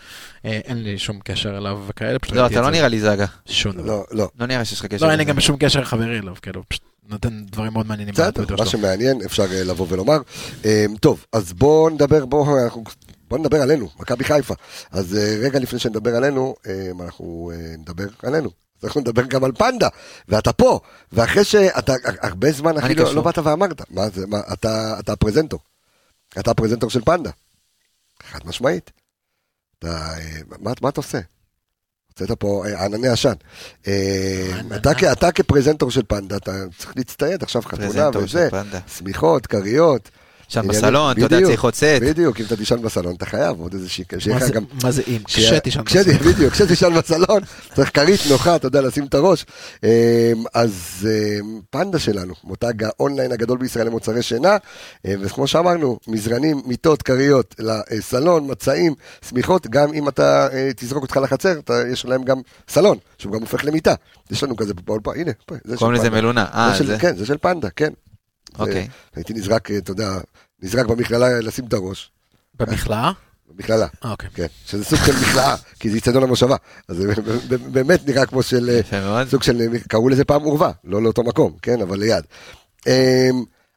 אה, אין לי שום קשר אליו וכאלה, לא, אתה את לא. נראה לי זאגה, שום דבר. לא, לא. לא נראה שיש לך קשר. לא, אין לי. גם שום קשר חברי אליו, כאילו, פשוט נותן דברים מאוד מעניינים בסדר, מה. שמעניין אפשר אה, לבוא ולומר. אה, טוב, אז בואו נדבר, בואו אנחנו- בואו נדבר עלינו, מכבי חיפה. אז אה, רגע לפני שנדבר עלינו, אה, אנחנו אה, נדבר עלינו. אז אנחנו נדבר גם על פנדה, ואתה פה, ואחרי שאתה הרבה זמן, אחי, לא? לא באת ואמרת, מה זה, מה, אתה אתה הפרזנטור. אתה הפרזנטור של פנדה. חד משמעית. אתה, מה מה אתה עושה? הוצאת פה אה, ענני עשן. אה. אתה כפרזנטור של פנדה, אתה צריך להצטייד עכשיו חתונה וזה. שמיכות, כריות. שם בסלון, אתה יודע, צריך עוד סט. בדיוק, אם אתה תישן בסלון, אתה חייב עוד איזה. שיהיה מה זה- אם? כשתישן כשת- בסלון. בדיוק, כשתישן בסלון, צריך כרית נוחה, אתה יודע, לשים את הראש. אמ, אז אמ, פנדה שלנו, מותג האונליין הגדול בישראל למוצרי שינה, אמ, וכמו שאמרנו, מזרנים, מיטות, כריות, לסלון, מצעים, שמיכות, גם אם אתה אה, תזרוק אותך לחצר, יש להם גם סלון, שהוא גם הופך למיטה. יש לנו כזה באולפן, הנה, פה, זה של קוראים לזה. מלונה. אה, זה של- זה? כן, זה של פנדה, כן. אוקיי. הייתי נזרק, אתה יודע, נזרק במכללה לשים את הראש, במכלאה? במכללה. אה, אוקיי. כן, שזה סוג של מכלאה, כי זה אצטדיון המושבה. אז זה באמת נראה כמו של, אה, יפה מאוד. סוג של, אה, קראו לזה פעם עורבה, לא לאותו מקום, כן, אבל ליד.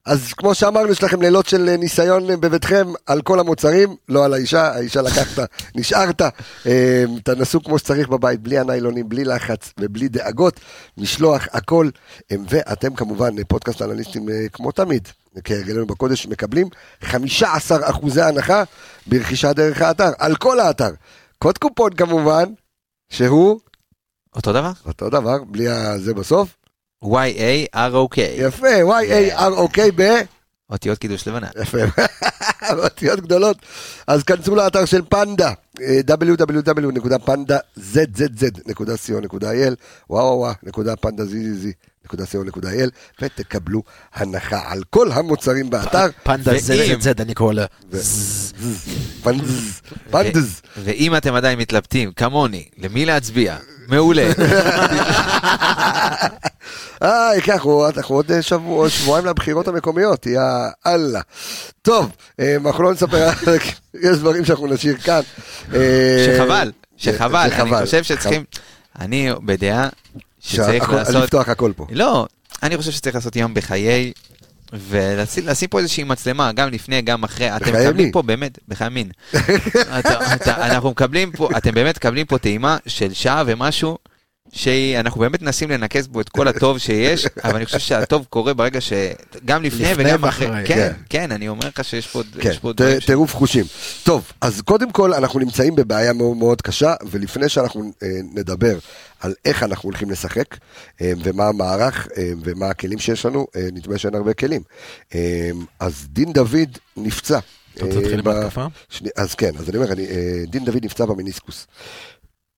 אז כמו שאמרנו, יש לכם לילות של אה, ניסיון אה, בביתכם על כל המוצרים, לא על האישה, האישה לקחת, (laughs) נשארת, אמ, תנסו כמו שצריך בבית, בלי הניילונים, בלי לחץ ובלי דאגות, משלוח, הכל. ואתם כמובן, אה, פודקאסט אנליסטים אה, כמו תמיד, כהרגלנו בקודש, מקבלים 15 אחוזי הנחה ברכישה דרך האתר, על כל האתר. קוד קופון כמובן, שהוא אותו דבר? אותו דבר, בלי הזה בסוף. Y-A-R-O-K. יפה, Y-A-R-O-K ב... אותיות קידוש לבנה. יפה, (laughs) אותיות גדולות. אז כנסו לאתר של פנדה, אה, www.pandazzzz.co.il, וואו וואו, נקודה פנדה זיזי. נקודה co.il ותקבלו הנחה על כל המוצרים באתר. (laughs) פנדה זה אני קורא לה. פנדז, פנדז. ואם אתם עדיין מתלבטים, כמוני, למי להצביע, מעולה. אה, ייקח, אנחנו עוד אה, שבוע, שבועיים לבחירות המקומיות, יא אללה. טוב, אה, אנחנו לא נספר, יש דברים שאנחנו נשאיר כאן. אה, שחבל, שחבל, אני. חושב שצריכים, אני בדעה שצריך לעשות, לפתוח הכל פה. לא, אני חושב שצריך לעשות יום בחיי ולשים לשים פה איזושהי מצלמה, גם לפני, גם אחרי, אתם מקבלים מי? פה באמת, בחיי מין. אנחנו מקבלים פה, אתם באמת מקבלים פה טעימה של שעה ומשהו, שאנחנו באמת מנסים לנקז בו את כל הטוב שיש, (laughs) אבל אני חושב שהטוב קורה ברגע ש... גם לפני לפני וגם אחרי. כן, כן. כן, אני אומר לך שיש פה כן, פה דברים ש- טירוף חושים. טוב, אז קודם כל אנחנו נמצאים בבעיה מאוד מאוד קשה, ולפני שאנחנו אה, נדבר על איך אנחנו הולכים לשחק, אה, ומה המערך, אה, ומה הכלים שיש לנו, אה, נדמה שאין הרבה כלים. אה, אז דין דוד נפצע. אתה רוצה להתחיל עם אה, ההתקפה? שני- אז כן, אז אני אומר, אני, אה, דין דוד נפצע במיניסקוס.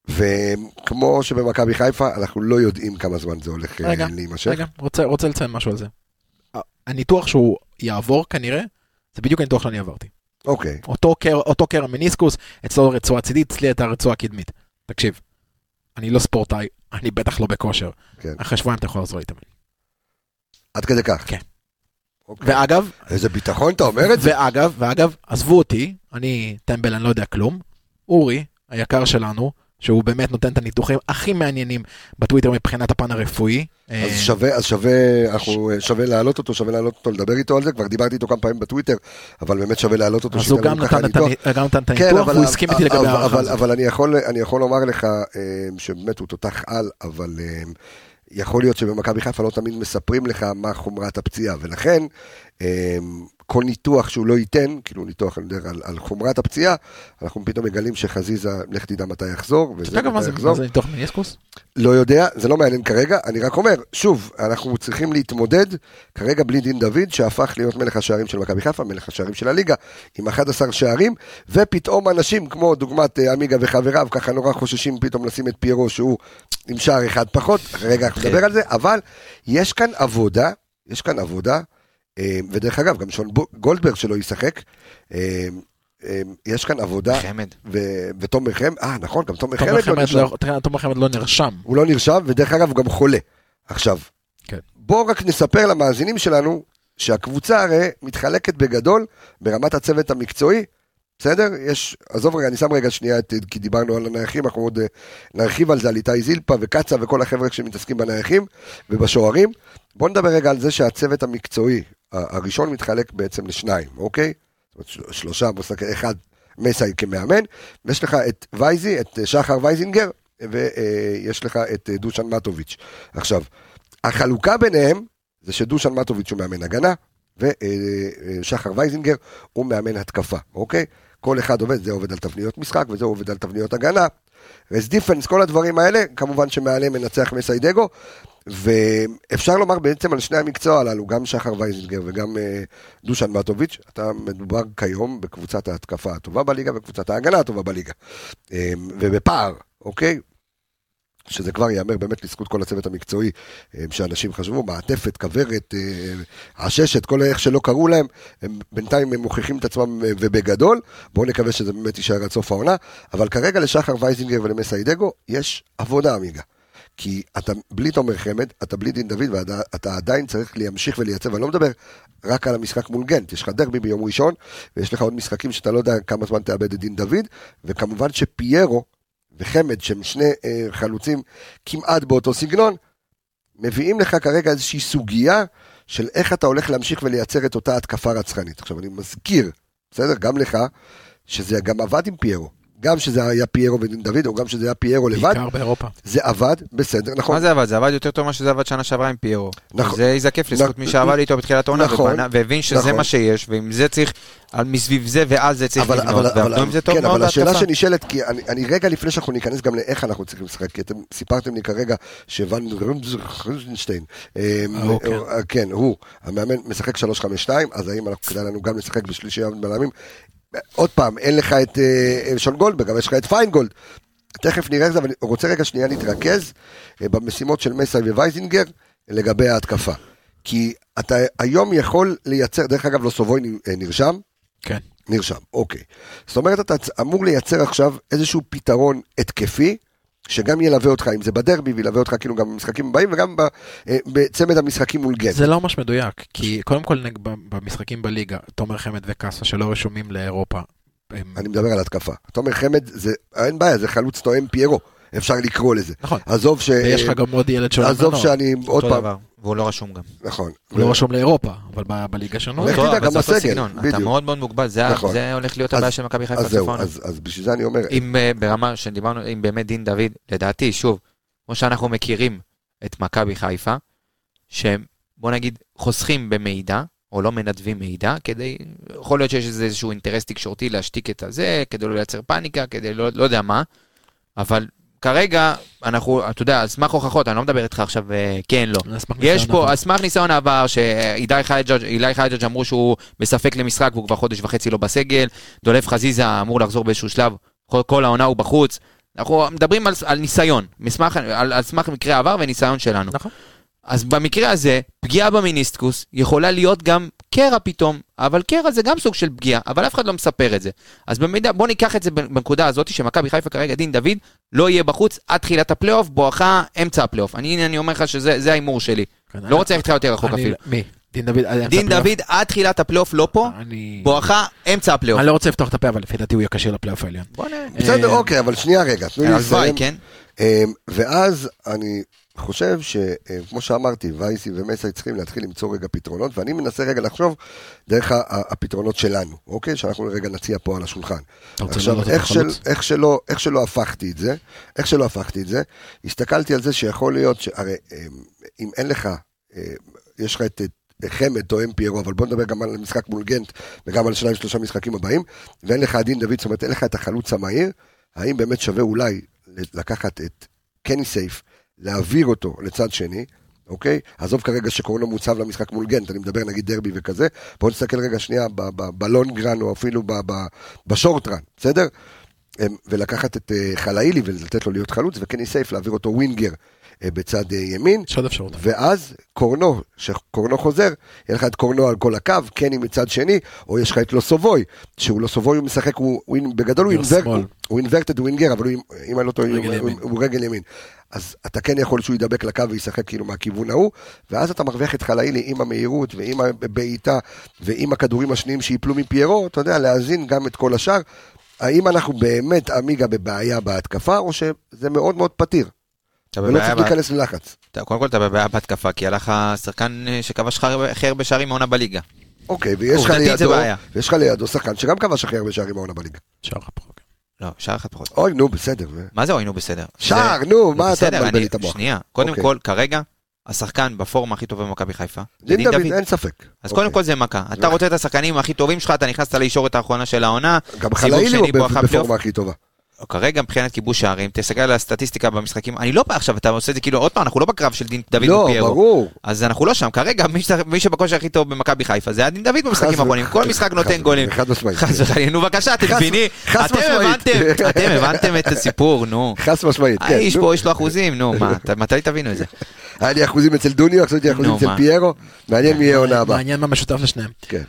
וכמו שבמכבי חיפה, אנחנו לא יודעים כמה זמן זה הולך אה, רגע, להימשך. רגע, רוצה, רוצה לציין משהו על זה. הניתוח שהוא יעבור כנראה, זה בדיוק הניתוח שאני עברתי. אוקיי, אותו קר, אותו קרע מניסקוס, אצלו רצועה צידית, אצלי הייתה רצועה קדמית. תקשיב, אני לא ספורטאי, אני בטח לא בכושר. כן. אחרי שבועיים אתה יכול לחזור להתאמן. עד כדי כך. כן. אוקיי. ואגב, איזה ביטחון אתה אומר את זה? ואגב, ואגב, עזבו אותי, אני טמבל, אני לא יודע כלום. אורי, היקר שלנו, שהוא באמת נותן את הניתוחים הכי מעניינים בטוויטר מבחינת הפן הרפואי. אז אה, שווה, אז שווה, אנחנו, שווה להעלות אותו, שווה להעלות אותו, לדבר איתו על זה, כבר דיברתי איתו כמה פעמים בטוויטר, אבל באמת שווה להעלות אותו. אז הוא גם נתן את כן, הניתוח, אבל- והוא הסכים איתי לגבי ההערכה הזאת. אבל אני יכול, אני יכול לומר לך אה, שבאמת הוא תותח על, אבל אה, יכול להיות שבמכבי חיפה לא תמיד מספרים לך מה חומרת הפציעה, ולכן אה, כל ניתוח שהוא לא ייתן, כאילו ניתוח יודע, על, על חומרת הפציעה, אנחנו פתאום מגלים שחזיזה, לך תדע מתי יחזור, אתה וזה יודע גם מה זה יחזור. מה זה ניתוח מניסקוס? לא יודע, זה לא מעניין כרגע, אני רק אומר, שוב, אנחנו צריכים להתמודד כרגע בלי דין דוד, שהפך להיות מלך השערים של מכבי חיפה, מלך השערים של הליגה, עם 11 שערים, ופתאום אנשים כמו דוגמת אה, עמיגה וחבריו, ככה נורא חוששים פתאום לשים את פיירו שהוא עם שער אחד פחות, רגע אנחנו כן. נדבר על זה, אבל יש כאן עבודה, יש כאן עבודה, ודרך אגב, גם שון גולדברג שלא ישחק, אה, אה, יש כאן עבודה, חמד. ו- ותומר חמד, אה נכון, גם תומר חמד לא נרשם. לא- תומר חמד לא נרשם. הוא לא נרשם, ודרך אגב הוא גם חולה. עכשיו, כן. בואו רק נספר למאזינים שלנו שהקבוצה הרי מתחלקת בגדול ברמת הצוות המקצועי, בסדר? יש, עזוב רגע, אני שם רגע שנייה, את, כי דיברנו על הנייחים, אנחנו עוד אה, נרחיב על זה, על איתי זילפה וקצה וכל החבר'ה שמתעסקים בנייחים ובשוערים. בואו נדבר רגע על זה שהצוות המקצועי הראשון מתחלק בעצם לשניים, אוקיי? זאת אומרת, של- שלושה, אחד מסאי כמאמן, ויש לך את וייזי, את אה, שחר וייזינגר, ויש לך את אה, דושן מטוביץ'. עכשיו, החלוקה ביניהם זה שדושן מטוביץ' הוא מאמן הגנה, ושחר וייזינגר הוא מאמן התקפה, אוקיי? כל אחד עובד, זה עובד על תבניות משחק, וזה עובד על תבניות הגנה. rest defense, כל הדברים האלה, כמובן שמעליהם מנצח מסאי דגו, ואפשר לומר בעצם על שני המקצוע הללו, גם שחר וייזינגר וגם אה, דושן מטוביץ', אתה מדובר כיום בקבוצת ההתקפה הטובה בליגה וקבוצת ההגנה הטובה בליגה. אה, ובפער, אוקיי? שזה כבר ייאמר באמת לזכות כל הצוות המקצועי אה, שאנשים חשבו, מעטפת, כוורת, עששת, כל איך שלא קראו להם, הם בינתיים הם מוכיחים את עצמם ובגדול, בואו נקווה שזה באמת יישאר עד סוף העונה, אבל כרגע לשחר וייזינגר ולמסיידגו יש עבודה עמיגה. כי אתה בלי תומר חמד, אתה בלי דין דוד, ואתה עדיין צריך להמשיך ולייצב, ואני לא מדבר רק על המשחק מול גנט, יש לך דרבי ביום ראשון, ויש לך עוד משחקים שאתה לא יודע כמה זמן תאבד את דין דוד, וכמובן שפיירו וחמד, שהם שני אה, חלוצים כמעט באותו סגנון, מביאים לך כרגע איזושהי סוגיה של איך אתה הולך להמשיך ולייצר את אותה התקפה רצחנית. עכשיו אני מזכיר, בסדר? גם לך, שזה גם עבד עם פיירו. גם שזה היה פיירו ודין דוד, או גם שזה היה פיירו לבד, בעיקר באירופה. זה עבד, בסדר, נכון. מה זה עבד? זה עבד יותר טוב ממה שזה עבד שנה שעברה עם פיירו. נכון. זה יזקף לזכות. מי שעבד איתו בתחילת העונה, נכון. והבין שזה נכון. מה שיש, ועם זה צריך, מסביב זה ועל זה צריך אבל, לבנות, אבל, ועבדו אבל, עם זה טוב כן, מאוד אבל השאלה. שנשאלת, כי אני, רגע לפני שאנחנו ניכנס גם לאיך אנחנו צריכים לשחק, כי אתם סיפרתם לי כרגע שוואן רוזנשטיין, אה, ההוא, כן. אה, כן, הוא, המאמן משחק 3-5-2, אז האם כדאי לנו גם לשחק בשלישייה בלמים? עוד פעם, אין לך את אה, שון גולדברג, אבל יש לך את פיינגולד. תכף נראה את זה, אבל אני רוצה רגע שנייה להתרכז אה, במשימות של מסאי ווייזינגר לגבי ההתקפה. כי אתה היום יכול לייצר, דרך אגב, לא סובוי נרשם, כן. נרשם, אוקיי. זאת אומרת, אתה אמור לייצר עכשיו איזשהו פתרון התקפי, שגם ילווה אותך, אם זה בדרבי, וילווה אותך כאילו גם במשחקים הבאים, וגם אה, בצמד המשחקים מול גן. זה לא ממש מדויק, כי קודם כל במשחקים בליגה, תומר חמד וקאסה שלא רשומים לאירופה. הם- אני מדבר על התקפה. תומר חמד, זה, אין בעיה, זה חלוץ תואם פיירו, אפשר לקרוא לזה. נכון. עזוב ש... ויש לך גם עוד ילד שעולה עזוב. שאני, עוד פעם. והוא לא רשום גם. נכון. הוא לא רשום לאירופה, אבל ב- בליגה שלנו. לך תדע, גם הסגל, סגנון. אתה בדיוק. מאוד מאוד מוגבל, זה נכון. זה הולך להיות הבעיה של מכבי חיפה אז זהו, צפון. אז אז בשביל זה אני אומר, אם אה, ברמה שדיברנו, אם באמת דין דוד, לדעתי, שוב, כמו שאנחנו מכירים את מכבי חיפה, שהם, בוא נגיד, חוסכים במידע, או לא מנדבים מידע, כדי, יכול להיות שיש איזשהו אינטרס תקשורתי להשתיק את הזה, כדי לא לייצר פאניקה, כדי לא, לא יודע מה, אבל כרגע, אנחנו, אתה יודע, על סמך הוכחות, אני לא מדבר איתך עכשיו כן, לא. יש פה. על סמך ניסיון העבר, שאילי חייג'ג' חייג'ג' אמרו שהוא בספק למשחק והוא כבר חודש וחצי לא בסגל, דולב חזיזה אמור לחזור באיזשהו שלב, כל, כל העונה הוא בחוץ. אנחנו מדברים על, על ניסיון, מסמך, על, על סמך מקרה העבר וניסיון שלנו. נכון. אז במקרה הזה, פגיעה במיניסטקוס יכולה להיות גם קרע פתאום, אבל קרע זה גם סוג של פגיעה, אבל אף אחד לא מספר את זה. אז במידה, בוא ניקח את זה בנקודה הזאת, שמכבי חיפה כרגע, דין דוד, לא יהיה בחוץ עד תחילת הפלייאוף, בואכה אמצע הפלייאוף. אני, אני אומר לך שזה זה ההימור שלי. כן, לא אני- רוצה ללכת יותר רחוק אני- אפילו. מי? דין דוד? דין הפלייאוף? דוד עד תחילת הפלייאוף לא פה, אני... בואכה אמצע הפלייאוף. אני לא רוצה לפתוח את הפה, אבל לפי דעתי הוא יהיה כשיר לפלייאוף העליון. בסדר, אה, אוקיי, אבל שנייה רגע, תנו לי הלוואי, לסיים. כן? אמ, ואז אני חושב שכמו שאמרתי, וייסי ומסי צריכים להתחיל למצוא רגע פתרונות, ואני מנסה רגע לחשוב דרך הפתרונות שלנו, אוקיי? שאנחנו רגע נציע פה על השולחן. עכשיו, איך, של? איך, שלא, איך שלא הפכתי את זה, איך שלא הפכתי את זה, הסתכלתי על זה שיכול להיות, שהרי אמ, אם אין לך, אמ, יש לך את... חמד תואם פיירו, אבל בוא נדבר גם על המשחק מול גנט וגם על שניים שלושה משחקים הבאים, ואין לך דין דוד, זאת אומרת אין לך את החלוץ המהיר, האם באמת שווה אולי לקחת את קני סייף, להעביר אותו לצד שני, אוקיי? עזוב כרגע שקורנו מוצב למשחק מול גנט, אני מדבר נגיד דרבי וכזה, בואו נסתכל רגע שנייה בלונגרן או אפילו בשורטרן, בסדר? אמ, ולקחת את אה, חלאילי ולתת לו להיות חלוץ, וקני סייף להעביר אותו ווינגר בצד אה, ימין, יש עוד אפשרות. ואז קורנו, שקורנו חוזר, יהיה לך את קורנו על כל הקו, קני מצד שני, או יש לך את לוסובוי, שהוא לוסובוי הוא משחק, הוא, הוא בגדול הוא אינברט, שמאל. הוא אינברטד ווינגר, אבל הוא, אם אני לא טועה, הוא, הוא. הוא רגל ימין. אז אתה כן יכול שהוא ידבק לקו וישחק כאילו מהכיוון ההוא, ואז אתה מרוויח את חלאילי עם המהירות ועם הבעיטה ועם הכדורים השניים שיפלו מפיירו, אתה יודע, להאזין גם את כל השאר. האם אנחנו באמת עמיגה בבעיה בהתקפה, או שזה מאוד מאוד פתיר, ולא צריך להיכנס ללחץ. קודם כל אתה בבעיה בהתקפה, כי הלך השחקן אה, שכבש הכי הרבה- הכי הרבה שערים מעונה בליגה. אוקיי, ויש לך לידו, לך שחקן שגם כבש הכי הרבה שערים העונה בליגה. שער הפרוק. לא, שער אחד פחות. אוי, נו, בסדר. מה זה אוי, נו בסדר? שער, נו, מה אתה בסדר, מבלבל לי את המוח? שנייה, קודם אוקיי. כל, כרגע, השחקן בפורמה הכי טובה במכבי חיפה, זה דין דוד. אין ספק. אז אוקיי. קודם כל זה מכה. אתה ו- רוצה את השחקנים הכי טובים שלך, אתה נכנסת לישורת האחרונה של העונה. גם חלאילי הוא. בפורמה הכי טובה. כרגע מבחינת כיבוש שערים, תסתכל על הסטטיסטיקה במשחקים, אני לא, עכשיו אתה עושה את זה כאילו, עוד פעם, אנחנו לא בקרב של דין דוד לא, ופיירו. ברור. אז אנחנו לא שם, כרגע מי שבכושר הכי טוב במכבי חיפה זה היה דין דוד במשחקים האחרונים, כל משחק נותן גולים. חד משמעית. חס וחלילה, נו בבקשה, אתם חס- מבינים, חס אתם משמעית. הבנתם, אתם הבנתם את הסיפור, נו. חס משמעית, כן. האיש. פה יש לו אחוזים, נו, מה, מתי תבינו את זה? היה לי אחוזים אצל דוניו, עכשיו יש לי אחוזים אצל? פיירו. מעניין מי יהיה עונה הבאה. מעניין מה משותף לשניהם. כן.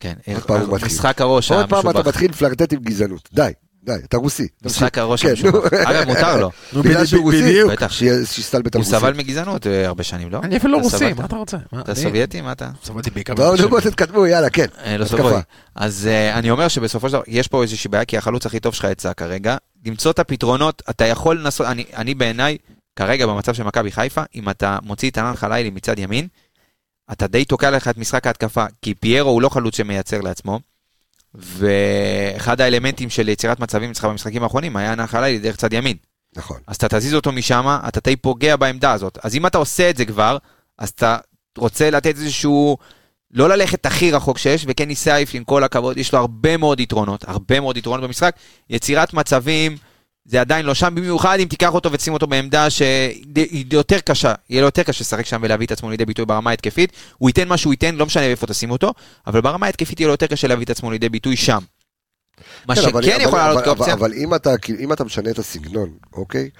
כן, מתחיל. משחק הראש עוד פעם אתה המשובח. מתחיל לפלרטט עם גזענות. די, די, אתה רוסי. משחק הראש כן, המשובח. נו. אגב, מותר לו. (laughs) נו, בגלל שהוא רוסי, בדיוק. בטח. שיהיה- שיסתלבט על הוא רוסי. סבל מגזענות אה, הרבה שנים, לא? אני אפילו לא רוסי? מה אתה רוצה? אתה סובייטי? מה אתה? סבלתי בעיקר. בואו נו. בואו תתקדמו, יאללה, כן. אה, לא. סובוי. אז אה, אני אומר שבסופו של דבר, יש פה איזושהי בעיה, כי החלוץ הכי טוב שלך יצא כרגע. למצוא את הפתרונות, אתה יכול לנסות, אני- אני בעיניי, כרגע במצב של מכבי חיפה, אם אתה מוציא את ענן חלילי מצד ימין, אתה די תוקע לך את משחק ההתקפה, כי פיירו הוא לא חלוץ שמייצר לעצמו, ואחד האלמנטים של יצירת מצבים אצלך במשחקים האחרונים היה חלילי דרך צד ימין. נכון. אז אתה תזיז אותו משם, אתה די פוגע בעמדה הזאת. אז אם אתה עושה את זה כבר, אז אתה רוצה לתת איזשהו... לא ללכת הכי רחוק שיש, וכן סייף, עם כל הכבוד, יש לו הרבה מאוד יתרונות, הרבה מאוד יתרונות במשחק. יצירת מצבים, זה עדיין לא שם, במיוחד אם תיקח אותו ותשים אותו בעמדה שהיא יותר קשה, יהיה לו יותר קשה לשחק שם ולהביא את עצמו לידי ביטוי ברמה ההתקפית. הוא ייתן מה שהוא ייתן, לא משנה איפה תשים אותו, אבל ברמה ההתקפית יהיה לו יותר קשה להביא את עצמו לידי ביטוי שם. מה כן, אבל- שכן אבל- יכול לעלות אבל- כאופציה, אבל אם אתה, כאילו, אם אתה משנה את הסגנון, אוקיי?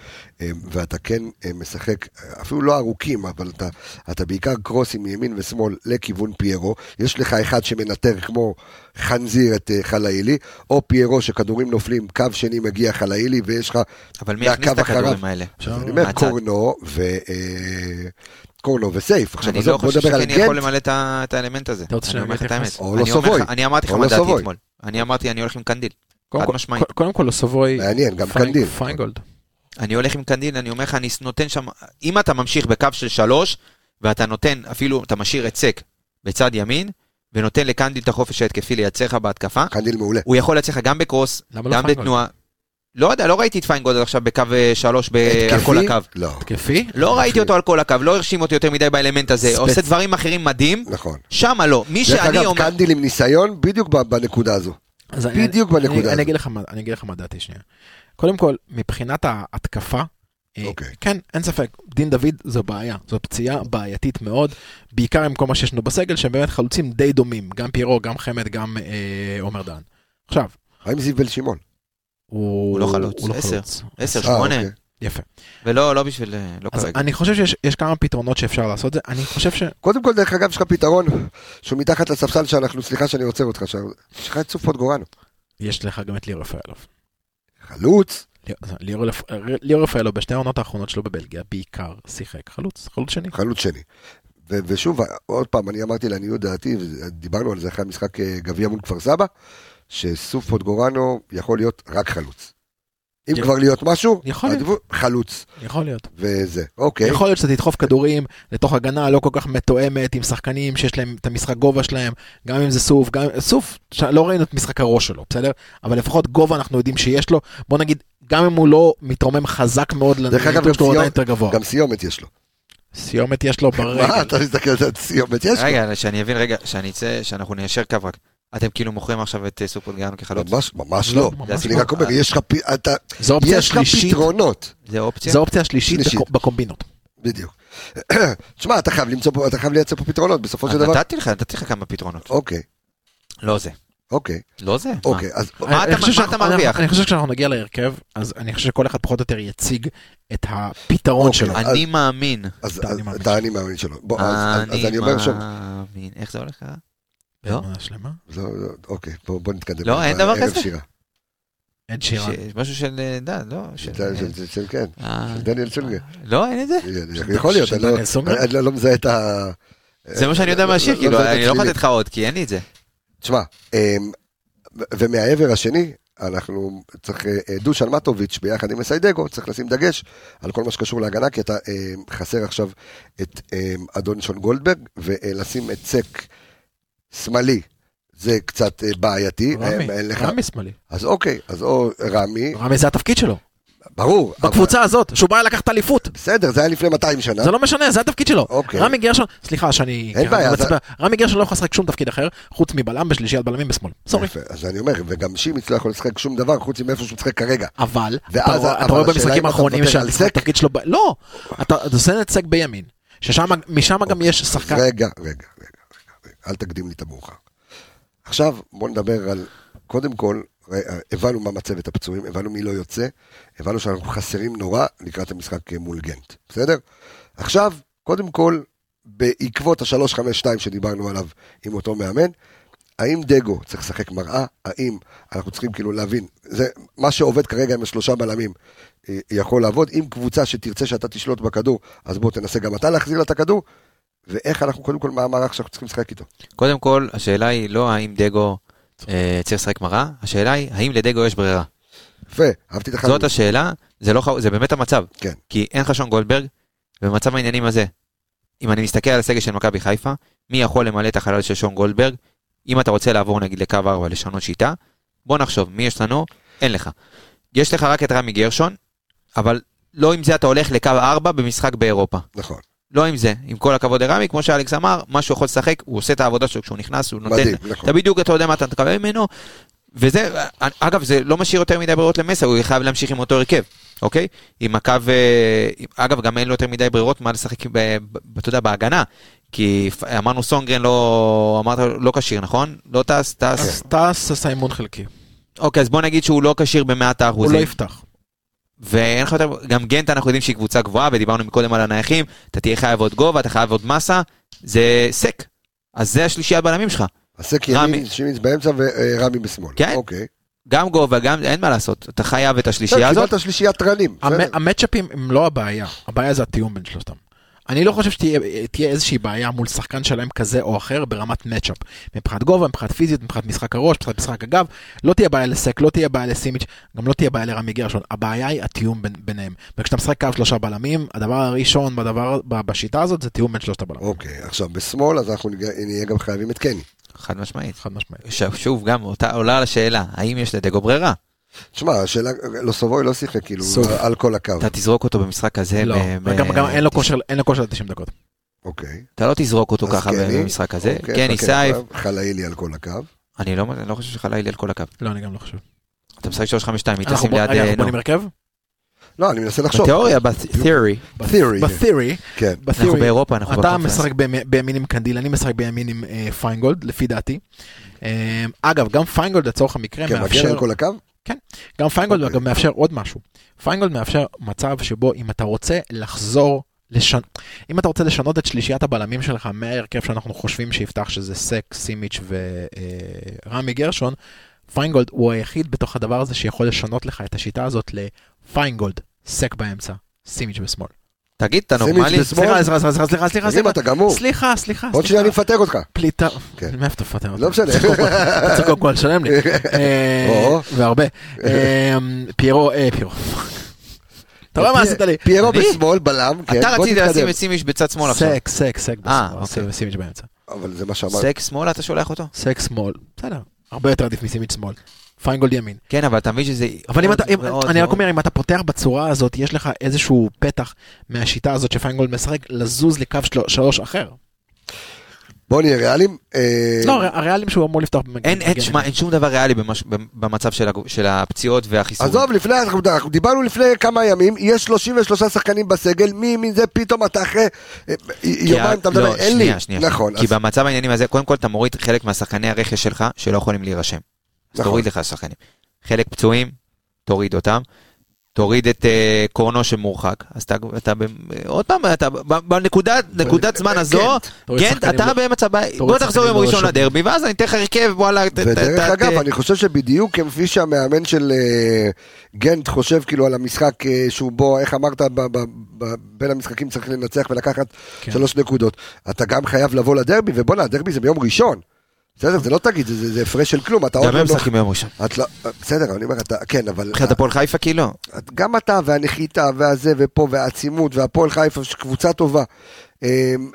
אה, ואתה כן אה, משחק, אה, אפילו לא ארוכים, אבל אתה, אתה בעיקר קרוסים מימין ושמאל לכיוון פיירו, יש לך אחד שמנטר כמו חנזיר את חלאילי, או פיירו שכדורים נופלים, קו שני מגיע חלאילי, ויש לך, אבל מי יכניס את הכדורים. האלה? אפשר- אני אומר. קורנו ו... קורנו וסייף. עכשיו, אני לא חושב שכן יכול. למלא את האלמנט הזה. אתה רוצה אני שאני אומר לך את? האמת. או אני לא סבוי. אני אמרתי לך מה לא דעתי. אתמול. אני אמרתי אני הולך עם קנדיל. קודם חד כל- משמעית. קודם כל לסובוי, מעניין, גם קנדיל. פיינגולד. אני הולך עם קנדיל, אני אומר לך, אני נותן שם... אם אתה ממשיך בקו של שלוש, ואתה נותן, אפילו, אתה משאיר את סק בצד ימין, ונותן לקנדיל את החופש ההתקפי לייצר לך בהתקפה, קנדיל מעולה. הוא יכול לייצר לך גם בקרוס, למה לא גם פיינגולד? בתנועה. לא יודע, לא ראיתי את פיינגולד עכשיו בקו אה, שלוש ב- על כל? הקו. לא, התקפי? לא ראיתי אותו על כל הקו, לא הרשים אותי יותר מדי באלמנט הזה, ספצ- עושה דברים אחרים מדהים, נכון. שמה לא. מי דרך שאני אגב, אומר... קנדיל עם ניסיון בדיוק ב- בנקודה הזו. אני- בדיוק אני- בנקודה אני הזאת. אגיד לך מה- אני אגיד לך מה דעתי שנייה. קודם כל, מבחינת ההתקפה, אה, אוקיי. כן, אין ספק, דין דוד זו בעיה, זו פציעה בעייתית מאוד, בעיקר עם כל מה שיש לנו בסגל, שהם באמת חלוצים די דומים, גם פיירו, גם חמד, גם אה, עומר דן. עכשיו, האם זיו בן שמעון? הוא הוא לא חלוץ, הוא לא עשר. חלוץ. עשר, אה, שמונה, אוקיי. יפה. ולא לא בשביל... אה, לא אז כרגע. אני חושב שיש יש כמה פתרונות שאפשר לעשות זה, אני חושב ש... קודם כל, דרך אגב, יש לך פתרון שהוא מתחת לספסל שאנחנו, סליחה שאני עוצר אותך יש לך את סופות גורנו. יש לך גם את ליאור רפאלוב. חלוץ, ליאור ליאור רפאלוב בשתי העונות האחרונות שלו בבלגיה בעיקר שיחק חלוץ, חלוץ שני. חלוץ שני. ו- ושוב, עוד פעם, אני אמרתי לעניות דעתי, ודיברנו על זה אחרי המשחק אה, גביע מול כפר סבא, שסוף פוטגורנו יכול להיות רק חלוץ. אם כבר להיות משהו, יכול להיות. חלוץ. יכול להיות. וזה, אוקיי. יכול להיות שאתה תדחוף כדורים לתוך הגנה לא כל כך מתואמת עם שחקנים שיש להם את המשחק גובה שלהם, גם אם זה סוף, גם סוף, ש- לא ראינו את משחק הראש שלו, בסדר? אבל לפחות גובה אנחנו יודעים שיש לו, בוא נגיד, גם אם הוא לא מתרומם חזק מאוד, דרך אגב, גם עדיין יותר גבוה. גם סיומת יש לו. סיומת יש לו (laughs) מה, ברגל. אתה מסתכל על סיומת יש לו. רגע, שאני אבין רגע, שאני אצא, שאנחנו ניישר קו רק. אתם כאילו מוכרים עכשיו את אה, סופוליאנו כחלוץ? ממש, ממש לא, לא. ממש אני לא. רק אומר, יש לך פתרונות. זה אופציה? זו אופציה שלישית שלישית. בק- בקומבינות. בדיוק. (clears throat) תשמע, אתה חייב למצוא פה, אתה חייב לייצר פה פתרונות, בסופו של דבר. נתתי לך, נתתי לך כמה פתרונות. אוקיי, לא זה. אוקיי, לא זה? אוקיי, אז מה אני אתה- מרוויח? אני חושב שכשאנחנו נגיע להרכב, אז אני חושב שכל אחד פחות או יותר יציג את הפתרון אוקיי. שלו. אני מאמין. אז אתה אז- אני מאמין אתה אני מאמין שלא. בוא, אז- אז- אז אני אומר שוב, מאמין. איך זה הולך? אה? לא? באמונה שלמה. לא, לא, אוקיי, בוא בוא נתקדם. לא, אין דבר ערב כזה? שירה. עד שירן. משהו של אה, דן, לא? של- של- של- כן, אה, של דניאל סונגר. לא, אין את זה? יכול להיות, אני לא-? אני לא- לא מזהה את ה... זה מה שאני יודע מהשיר, לא- כאילו, לא אני לא יכול. לתת לך עוד, כי אין לי את זה. תשמע, ומהעבר השני, אנחנו צריך, אה, אה, דושן מטוביץ' ביחד עם מסיידגו, צריך לשים דגש על כל מה שקשור להגנה, כי אתה חסר עכשיו את אדון שון גולדברג, ולשים את סק שמאלי, זה קצת אה, בעייתי, רמי, אמ, אין לך, רמי שמאלי. אז אוקיי, אז או רמי, רמי זה התפקיד שלו. ברור, אבל- בקבוצה הזאת, שהוא בא לקחת אליפות. בסדר, זה היה לפני 200 שנה, זה לא משנה, זה התפקיד שלו. אוקיי. רמי גרשון, סליחה שאני... אין ככה בעיה, זה- רמי גרשון לא יכול לשחק שום תפקיד אחר, חוץ מבלם בשלישיית בלמים בשמאל. סורי. יפה, אז אני אומר, וגם שימיץ לא יכול לשחק שום דבר חוץ מאיפה שהוא משחק כרגע. אבל, אתה ואז- אבל אתה רואה במשחקים אתה האחרונים? שהתפקיד שלו... לא, אתה אתה עושה את סק בימין. ששם, משם גם יש שחקן... רגע, רגע, אל תקדים לי את המאוחר. עכשיו בוא נדבר על, קודם כל, ר- הבנו מה מצבת הפצועים, הבנו מי לא יוצא, הבנו שאנחנו חסרים נורא לקראת המשחק מול גנט, בסדר? עכשיו, קודם כל, בעקבות ה-352 שדיברנו עליו עם אותו מאמן, האם דגו צריך לשחק מראה? האם אנחנו צריכים כאילו להבין, זה מה שעובד כרגע עם השלושה בלמים אה, יכול לעבוד. אם קבוצה שתרצה שאתה תשלוט בכדור, אז בוא תנסה גם אתה להחזיר לה את הכדור, ואיך אנחנו, קודם כל, מה המערך שאנחנו צריכים לשחק איתו. קודם כל, השאלה היא לא האם דגו אה, צריך לשחק מראה, השאלה היא האם לדגו יש ברירה. יפה, אהבתי את החלוץ. זאת השאלה, זה לא זה באמת המצב. כן. כי אין לך שון גולדברג, ובמצב העניינים הזה, אם אני מסתכל על הסגל של מכבי חיפה, מי יכול למלא את החלל של שון גולדברג? אם אתה רוצה לעבור נגיד לקו 4 לשנות שיטה, בוא נחשוב, מי יש לנו? אין לך. יש לך רק את רמי גרשון, אבל לא עם זה אתה הולך לקו 4 במשחק באירופה. נכון, לא עם זה, עם כל הכבוד לרמי, כמו שאלכס אמר, מה שהוא יכול לשחק, הוא עושה את העבודה שלו כשהוא נכנס, הוא נותן, מדהים, נכון. אתה בדיוק, אתה יודע מה אתה תקבל ממנו, וזה, אגב, זה לא משאיר יותר מדי ברירות למסע, הוא חייב להמשיך עם אותו הרכב, אוקיי? עם הקו, אה, אגב, גם אין לו יותר מדי ברירות מה לשחק, אתה יודע, בהגנה, כי אמרנו סונגרן לא, אמרת לא כשיר, נכון? לא טס, טס. טס עשה אימון חלקי. אוקיי, אז בוא נגיד שהוא לא כשיר במאת הוא האחוזים. לא יפתח. ואין לך יותר, גם גנט אנחנו יודעים שהיא קבוצה גבוהה, ודיברנו מקודם על הנייחים, אתה תהיה חייב עוד גובה, אתה חייב עוד מסה, זה סק. אז זה השלישיית בלמים שלך. רמי. ימין, שימיץ באמצע ורמי בשמאל. כן. אוקיי. גם גובה, גם, אין מה לעשות, אתה חייב את השלישייה הזאת. קיבלת שלישיית בסדר. המצ'אפים הם לא הבעיה, הבעיה זה התיאום בין שלושתם. אני לא חושב שתהיה תהיה איזושהי בעיה מול שחקן שלהם כזה או אחר ברמת מצ'אפ. מבחינת גובה, מבחינת פיזיות, מבחינת משחק הראש, מבחינת משחק הגב, לא תהיה בעיה לסק, לא תהיה בעיה לסימיץ', גם לא תהיה בעיה לרמי גרשון. הבעיה היא התיאום בין, ביניהם. וכשאתה משחק קו שלושה בלמים, הדבר הראשון בדבר, בשיטה הזאת זה תיאום בין שלושת הבלמים. אוקיי, עכשיו בשמאל, אז אנחנו נהיה- נהיה גם חייבים את קני. חד משמעית. חד משמעית. שוב, גם אותה עולה על השאלה, האם יש לדגו ברירה? תשמע, השאלה, לא סבוי לא שיחק כאילו סוף. על כל הקו. אתה תזרוק אותו במשחק כזה, לא, וגם גם אין לו כושר, אין לו כושר ל-90 דקות. אוקיי. אתה לא תזרוק אותו ככה קני, במשחק הזה. אוקיי, חכה, סייף, חלאילי על כל הקו. אני לא אני לא חושב שחלילי על כל הקו. לא, אני גם לא חושב. אתה משחק 352, מי אנחנו תשים בוא- ליד... אה, אנחנו נו. בונים הרכב? לא, אני מנסה לחשוב. בתיאוריה, ב theory, theory. ב theory, כן. אנחנו באירופה, אנחנו אתה. משחק בימי- בימין עם קנדיל, אני משחק בימין עם אה, פיינגולד, לפי דעתי. אה, אגב, גם פיינגולד לצורך המקרה כן, מגן מאפשר, על כל הקו? גם פיינגולד אוקיי. גם מאפשר עוד משהו. פיינגולד מאפשר מצב שבו אם אתה רוצה לחזור, לשנ... אם אתה רוצה לשנות את שלישיית הבלמים שלך מההרכב שאנחנו חושבים שיפתח שזה סק, סימיץ' ורמי גרשון, פיינגולד הוא היחיד בתוך הדבר הזה שיכול לשנות לך את השיטה הזאת לפיינגולד, סק באמצע, סימיץ' בשמאל. תגיד, אתה נורמלי? סליחה, סליחה, סליחה, סליחה, סליחה, סליחה, אתה גמור. סליחה, סליחה, עוד שנייה אני מפטר אותך. פליטה, כן. מאיפה אתה מפטר אותי? לא משנה. אתה צריך קודם כל לשלם לי. (laughs) אה. והרבה. אה, פיירו, אה, פיירו. אתה רואה מה עשית לי? פיירו? בשמאל, בלם, כן. אתה רצית. לשים את סימיץ' בצד שמאל עכשיו. סק, סק, סק אה, בשמאל, אוקיי. וסימיץ' באמצע. אבל זה מה שאמרתי. סק שמאל אתה שולח אותו? סק שמאל, בסדר. הרבה יותר עדיף מסימיץ' שמאל. פיינגולד ימין. כן, אבל אתה מבין שזה... אבל אם אתה, אם- ועוד אני רק ועוד. אומר, אם אתה פותח בצורה הזאת, יש לך איזשהו פתח מהשיטה הזאת שפיינגולד משחק, לזוז לקו של- שלוש אחר. בוא נהיה ריאליים. אה, לא, הרי- הריאלים שהוא אמור לפתוח במגן. אין, אין, אין שום דבר ריאלי במש- במצב של של הפציעות והחיסון. עזוב, לפני, אנחנו דיברנו לפני כמה ימים, יש 33 שחקנים בסגל, מי מזה פתאום אתה אחרי אה, יומיים אתה מדבר, לא, אין לי. שנייה, שנייה. נכון, כי אז- במצב העניינים הזה, קודם כל אתה מוריד חלק מהשחקני הרכש שלך שלא יכולים להירשם. אז נכון. תוריד לך שחקנים. חלק פצועים, תוריד אותם. תוריד את אה, קורנו שמורחק. אז אתה, עוד פעם, אתה בנקודת נקודת זמן הזו, תוריד כן, שחקנים אתה באמצע הבית. בוא תחזור יום ראשון. לדרבי, ואז אני אתן לך הרכב, וואלה. ודרך אגב, אני חושב שבדיוק כפי שהמאמן של אה, גנט חושב כאילו על המשחק אה, שהוא בו, איך אמרת, בין המשחקים צריך לנצח ולקחת כן. שלוש נקודות. אתה גם חייב לבוא לדרבי, ובואנה, הדרבי זה ביום ראשון. בסדר, זה לא תגיד, זה- הפרש של כלום, אתה עוד גם לא... הם משחקים ביום ראשון. לא- בסדר, אני אומר, אתה, כן, אבל... מבחינת הפועל חיפה כי לא. את- גם אתה והנחיתה והזה ופה והעצימות והפועל חיפה קבוצה טובה. אמ,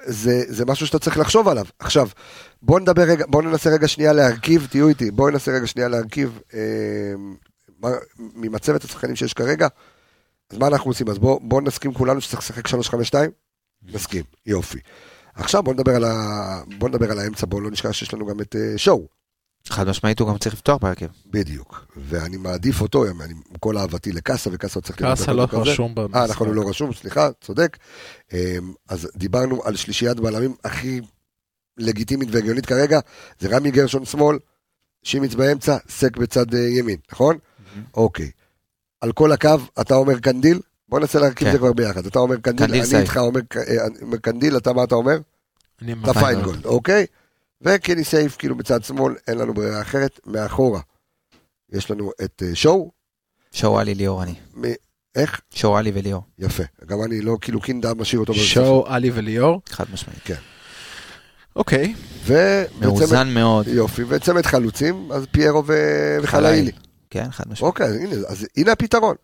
זה, משהו שאתה צריך לחשוב עליו. עכשיו, בוא נדבר רגע, בוא ננסה רגע שנייה להרכיב, תהיו איתי, בואו ננסה רגע שנייה להרכיב אמ, ממצבת השחקנים שיש כרגע. אז מה אנחנו עושים? אז בואו בוא נסכים כולנו שצריך לשחק 3-5-2? נסכים, יופי. עכשיו בוא נדבר על, ה... בוא נדבר על האמצע, בואו לא נשכח שיש לנו גם את uh, שואו. חד משמעית הוא גם צריך לפתוח בהרכב. בדיוק, ואני מעדיף אותו, אני, עם כל אהבתי לקאסה, וקאסה צריך לראות קאסה לא. רשום במשחק. אה, נכון, הוא לא רשום, סליחה, צודק. אמ, אז דיברנו על שלישיית בלמים הכי לגיטימית והגיונית כרגע, זה רמי גרשון שמאל, סימיץ' באמצע, סק בצד אה, ימין, נכון? אוקיי. על כל הקו, אתה אומר קנדיל? בוא ננסה להרכיב את כן. זה כבר ביחד. אתה אומר קנדיל, אני. איתך אומר אה, אומר קנדיל, אתה מה אתה אומר? אני אתה פיינגולד. אוקיי? וקני סייף כאילו בצד שמאל, אין לנו ברירה אחרת, מאחורה. יש לנו את אה, שואו, שואלי ליאור אני. איך? שואלי וליאור. יפה. גם אני לא, כאילו קינדה משאיר אותו. שואו, עלי וליאור. חד משמעית. אוקיי. ובצמד, מאוזן מאוד. יופי, וצמד חלוצים, אז פיירו וחלאילי. כן, חד משמעית. אוקיי, הנה, אז הנה הפתרון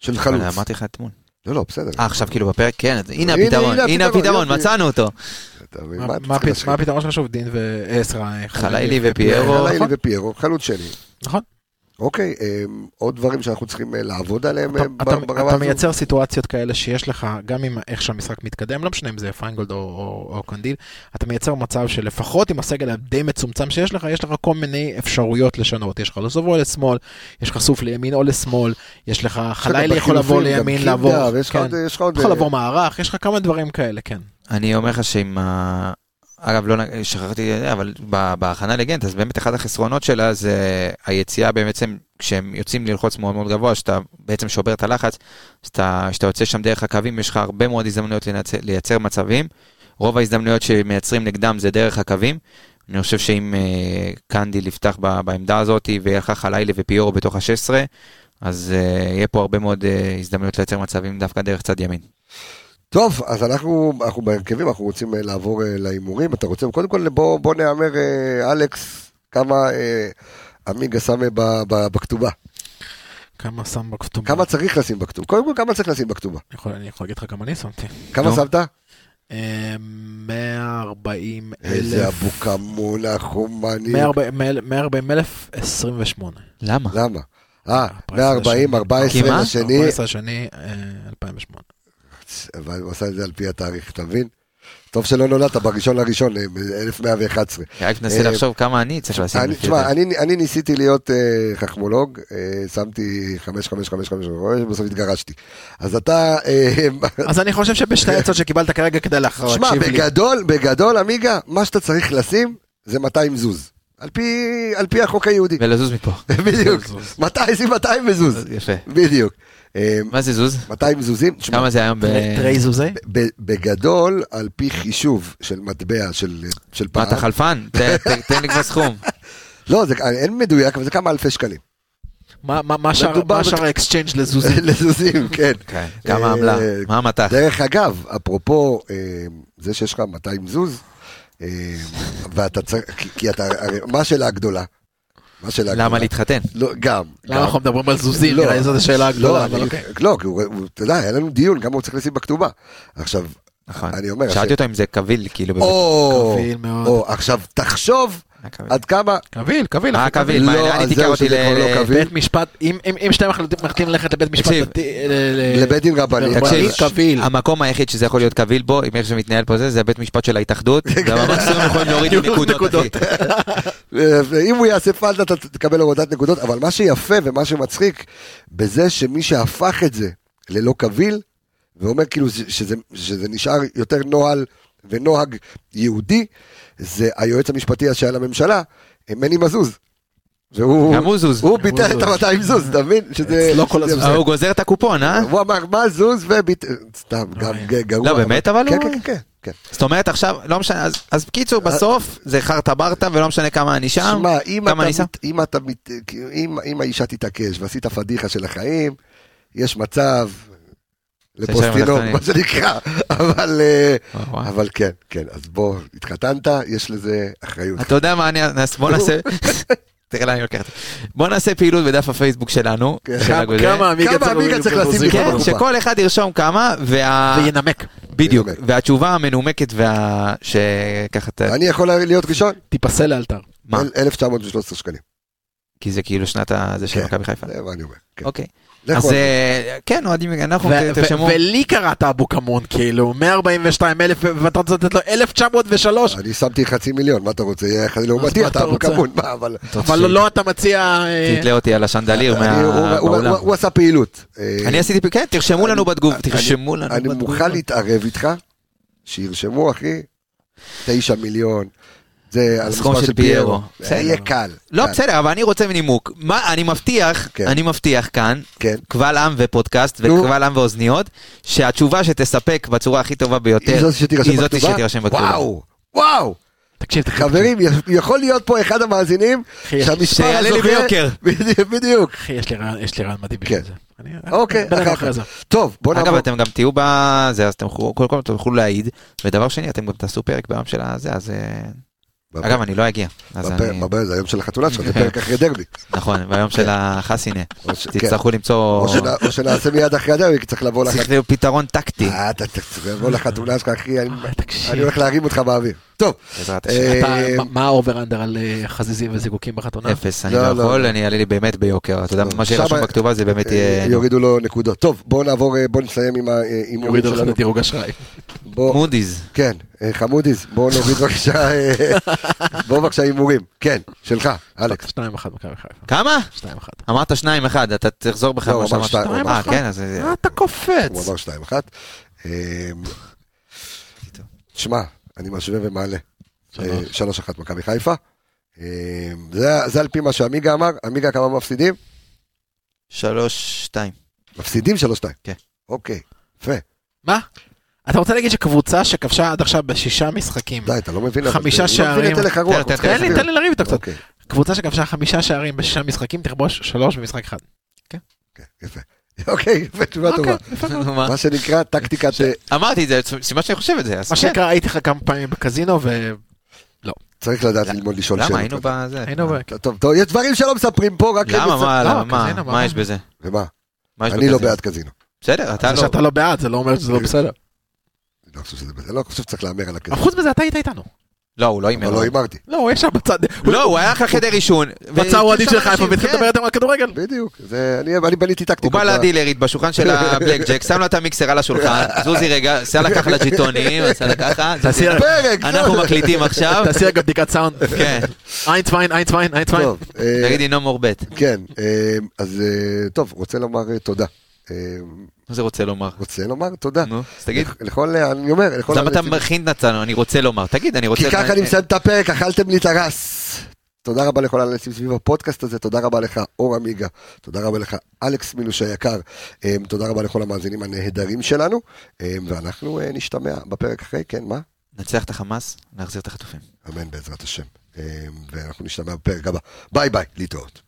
של חלוץ. אבל אמרתי לך אתמול. לא, לא, בסדר. אה, עכשיו כאילו בפרק, כן, הנה הפתרון, הנה הפתרון. מצאנו אותו. מה- הפתרון שלך שוב? דין ועזרא. חלאילי ופיירו. חלאילי נכון. ופיירו, חלוץ שני. נכון. אוקיי, אמ, עוד דברים שאנחנו צריכים אה, לעבוד עליהם אתה- אה, אתה- ברמה אתה הזו? מייצר סיטואציות כאלה שיש לך, גם עם איך שהמשחק מתקדם, לא משנה אם זה פיינגולד או- או או קנדיל, אתה מייצר מצב שלפחות עם הסגל הדי מצומצם שיש לך, יש לך כל מיני אפשרויות לשנות. יש לך לסובו לשמאל, יש לך סוף לימין או לשמאל, יש לך חלילי יכול לבוא לימין, לעבור, ויש לך כן. עוד- יש לך עוד... יכול אה, לבוא מערך, יש לך כמה דברים כאלה, כן. אני אומר לך שעם ה... אגב, לא שכחתי, אבל בהכנה לגנט, אז באמת אחד החסרונות שלה זה היציאה בעצם, כשהם יוצאים ללחוץ מאוד מאוד גבוה, שאתה בעצם שובר את הלחץ, שאתה, שאתה יוצא שם דרך הקווים, יש לך הרבה מאוד הזדמנויות לייצר, לייצר מצבים. רוב ההזדמנויות שמייצרים נגדם זה דרך הקווים. אני חושב שאם אה, קנדיל יפתח ב- בעמדה הזאת ויהיה לך חלילי ופיורו בתוך ה-16, אז אה, יהיה פה הרבה מאוד אה, הזדמנויות לייצר מצבים דווקא דרך צד ימין. טוב, אז אנחנו, אנחנו בהרכבים, אנחנו רוצים אה, לעבור אה, להימורים. אתה רוצה, קודם כל בוא, בוא נאמר, אה, אלכס, כמה עמיגה שם בכתובה. כמה שם בכתובה? כמה צריך לשים בכתובה? קודם כל, כמה צריך לשים בכתובה? אני יכול להגיד לך כמה אני שמתי. כמה שמת? 140 אלף. איזה אבוקמון החומני. 140 אלף 28. למה? למה? אה, 140, 14 השני. 14 השני, 2008. בארץ, אבל הוא עשה את זה על פי התאריך, אתה מבין? טוב שלא נולדת בראשון לראשון, אה, 1111. רק מנסה אה, לחשוב כמה אני צריך לשים תשמע, אני ניסיתי להיות אה, חכמולוג, שמתי 5555, בסוף התגרשתי. אז אתה... (laughs) אז אני חושב שבשתי כן. העצות שקיבלת כרגע כדי להכרע. תשמע, בגדול, בגדול, עמיגה, מה שאתה צריך לשים זה 200 זוז. על פי, על פי החוק היהודי. ולזוז מפה. (laughs) בדיוק. 200 זה 200 וזוז. יפה. בדיוק. אה, מה זה זוז? 200 זוזים. כמה זה היום ב... תראי זוזי. ב- בגדול, על פי חישוב של מטבע של, של מה פעם. אתה חלפן? (laughs) תן לי כבר סכום. לא, זה אין מדויק, אבל זה כמה אלפי שקלים. מה- שער- שער ה exchange לזוזי? (laughs) לזוזים, כן. (laughs) כן, כמה אה, עמלה? מה המט"ח? דרך אגב, אפרופו אה, זה שיש לך 200 זוז, אה, ואתה צריך, כי- אתה, מה השאלה הגדולה? מה השאלה הגדולה? למה להתחתן? לא, גם. למה גם. אנחנו מדברים על זוזים? לא. נראה זאת השאלה הגדולה. לא, אבל אני- אוקיי. לא, כי הוא, אתה יודע, היה לנו דיון, כמה הוא צריך לשים בכתובה. עכשיו, נכון. אני אומר, שאלתי אותו אם זה קביל, כאילו. קביל מאוד. או, עכשיו, תחשוב? עד כמה, קביל, קביל. אחי, קביל? מה, לא, אז היא תיקח זהו, אותי לא ל... קביל. בית משפט, אם- אם אם שתיהם מחליטים ללכת לבית משפט לבית דין רבני, תקשיב, קביל. המקום היחיד שזה יכול להיות קביל בו, עם איך שמתנהל פה זה, זה הבית משפט של ההתאחדות, (laughs) והמקסימום יכולים להוריד נקודות, (laughs) אחי. ואם הוא יעשה פלטה אתה תקבל הורדת נקודות, אבל מה שיפה ומה שמצחיק, בזה שמי שהפך את זה ללא קביל, ואומר כאילו זה- שזה, שזה נשאר יותר נוהל ונוהג יהודי, זה היועץ המשפטי שהיה לממשלה, מני מזוז. והוא גם הוא זוז. הוא ביטל את ה-200 זוז, אתה מבין? שזה... אצלו כל. אה, הוא גוזר את הקופון, אה? הוא אמר מה זוז וביטל, סתם, גם ג- גרוע. לא, באמת, אבל כן, הוא- כן, כן, כן. זאת אומרת עכשיו, לא משנה, אז- אז בקיצור, בסוף זה חרטה ברטה ולא משנה כמה אני שם, כמה אני שם. אם האישה תתעקש ועשית פדיחה של החיים, יש מצב התחתונים. מה שנקרא, (laughs) אבל, אה. אבל כן, כן, אז בוא, התחתנת, יש לזה אחריות. אתה יודע מה אני, בוא נעשה, (laughs) (laughs) תראה לאן אני לוקח את זה. בוא נעשה פעילות בדף הפייסבוק שלנו, כן. כמה- עמיגה צריך לשים? לך כן, בקופה? שכל אחד ירשום כמה, וה... וינמק. בדיוק. והתשובה המנומקת וה... שככה. אני יכול להיות ראשון? תיפסל לאלתר. מה? אל- 1913 שקלים. כי זה כאילו שנת ה... זה של כן. מכבי חיפה. זה מה אני אומר. אוקיי. אז. אה, כן, אוהדים, אנחנו תרשמו. ולי קראת אבו כמון, כאילו, 142 אלף, ואתה רוצה לתת לו 1903, אני שמתי חצי מיליון, מה אתה רוצה? יהיה אחד לעומתי, אתה אבו? כמון, מה, אבל... אבל לא- אתה מציע... אה, תתלה אותי על השנדליר אני- הוא- עשה פעילות. אה, אני עשיתי, כן, תרשמו לנו בתגובה, אני- תרשמו לנו אני בתגובה. מוכן להתערב איתך, שירשמו, אחי, תשע מיליון. זה הסכום של פיירו. זה בסדר. יהיה קל. לא. בסדר, אבל אני רוצה נימוק. מה, אני מבטיח, כן. אני מבטיח כאן, כן. קבל עם ופודקאסט. וקבל עם ואוזניות, שהתשובה שתספק בצורה הכי טובה ביותר, היא זאת שתירשם בכתובה? וואו, וואו. תקשיב, תקשיב. חברים, יכול להיות פה אחד המאזינים שהמספר שיעלה לי הזוכה... ביוקר. (laughs) בדיוק. אחי, יש לי רעיון- מדהים בשביל כן. זה. אוקיי, אחר כך. טוב, בוא אגב, נעבור. אתם גם תהיו בזה, אז אתם קודם כל תוכלו להעיד, ודבר שני, אתם גם תעשו פרק ביום של הזה, אז... אה, אגב, אני לא אגיע. זה היום של החתונה שלך, זה פרק אחרי דרבי. נכון, ביום של החסינה. כן. תצטרכו למצוא... או שנע- או שנעשה מיד אחרי הדרבי, כי צריך לבוא לחתונה. צריך להיות פתרון טקטי. אה, אתה צריך לבוא לחתונה שלך, אחי. אני הולך להרים אותך באוויר. טוב, בעזרת השם. אה, אתה- מה- מה ה over under על אה, חזיזים וזיקוקים בחתונה? אפס, אני לא, לא לא, יכול, לא. אני אעלה לי באמת ביוקר. אתה יודע. מה שירשום שמה- בכתובה זה באמת אה, יהיה... יורידו לו נקודות. טוב, בואו נעבור, בואו נסיים עם ההימורים יורידו לך שלנו. את דירוג אשראי. מודי'ס. כן, מודי'ס, בואו נוריד בבקשה, בואו בבקשה הימורים. כן, שלך, אלכס. 2-1 מכבי חיפה. כמה? 2-1. אמרת שניים אחד, אתה תחזור בך לא, מה הוא אמר שאמרת. שתיים. אה, שתיים כן, אז... מה אתה קופץ? הוא אמר 2-1. אה, שמע, אני משווה ומעלה. שלוש. 3-1 מכבי חיפה. אה, זה- זה על פי מה שעמיגה אמר. עמיגה כמה מפסידים? שלוש, שתיים. מפסידים 3-2. כן. אוקיי, יפה. מה? אתה רוצה להגיד שקבוצה שכבשה עד עכשיו בשישה משחקים, די, אתה לא מבין. חמישה לא שערים. הרוח, תן, לי, להסביר. תן לי לריב איתו קצת. אוקיי, קבוצה שכבשה חמישה שערים בשישה משחקים תכבוש שלוש במשחק אחד. כן, יפה. אוקיי, תשובה טובה. אוקיי. נו, מה? שנקרא טקטיקת... אמרתי את זה, סימן שאני חושב את זה. מה כן. שנקרא, הייתי לך כמה פעמים בקזינו, והיינו צריך לדעת ללמוד לשאול שאלות. למה היינו בזה? ב... טוב, טוב, יש דברים שלא מספרים פה, רק... למה? מה, לא, למה? מה? יש בזה? ומה? אני לא? בעד קזינו. בסדר, אתה זה לא. שאתה לא בעד, זה לא אומר שזה לא בסדר. אני לא חושב שזה בסדר, לא חושב שצריך להמר על הקזינו. חוץ מזה, אתה היית איתנו. לא, הוא לא הימר. אבל לא הימרתי. לא, הוא יש שם בצד. לא, הוא היה לך חדר עישון. בצד האוהדים של חיפה, והתחיל כן. לדבר איתם על כדורגל. בדיוק, אני בניתי הוא טקטיקות. בא לדילרית בשולחן של הבלק ג'ק, שם לו את המיקסר על השולחן, (laughs) זוזי רגע, עשה לה ככה לג'יטונים, עשה לה ככה, אנחנו. מקליטים עכשיו, תעשי רגע בדיקת סאונד. כן, איינצוויין, איינצוויין, איינצוויין. טוב, אה, תגידי נומור ב', כן, אה, אז אה, טוב, רוצה לומר אה, תודה. אה, מה זה רוצה לומר? רוצה לומר תודה. נו, אז תגיד, לכ- לכל, אני אומר, לכל... למה אתה מכין נתנו, אני רוצה לומר, תגיד, אני רוצה... כי ככה אני מסיים את הפרק, אכלתם לי את הרס. תודה רבה לכל האנשים סביב הפודקאסט הזה, תודה רבה לך, אור עמיגה, תודה רבה לך, אלכס מינוש היקר, אה, תודה רבה לכל המאזינים הנהדרים שלנו, אה, ואנחנו אה, נשתמע בפרק אחרי, כן, מה? ננצח את החמאס, נחזיר את החטופים. אמן בעזרת השם. אה, ואנחנו נשתמע בפרק הבא. ביי ביי, להתראות.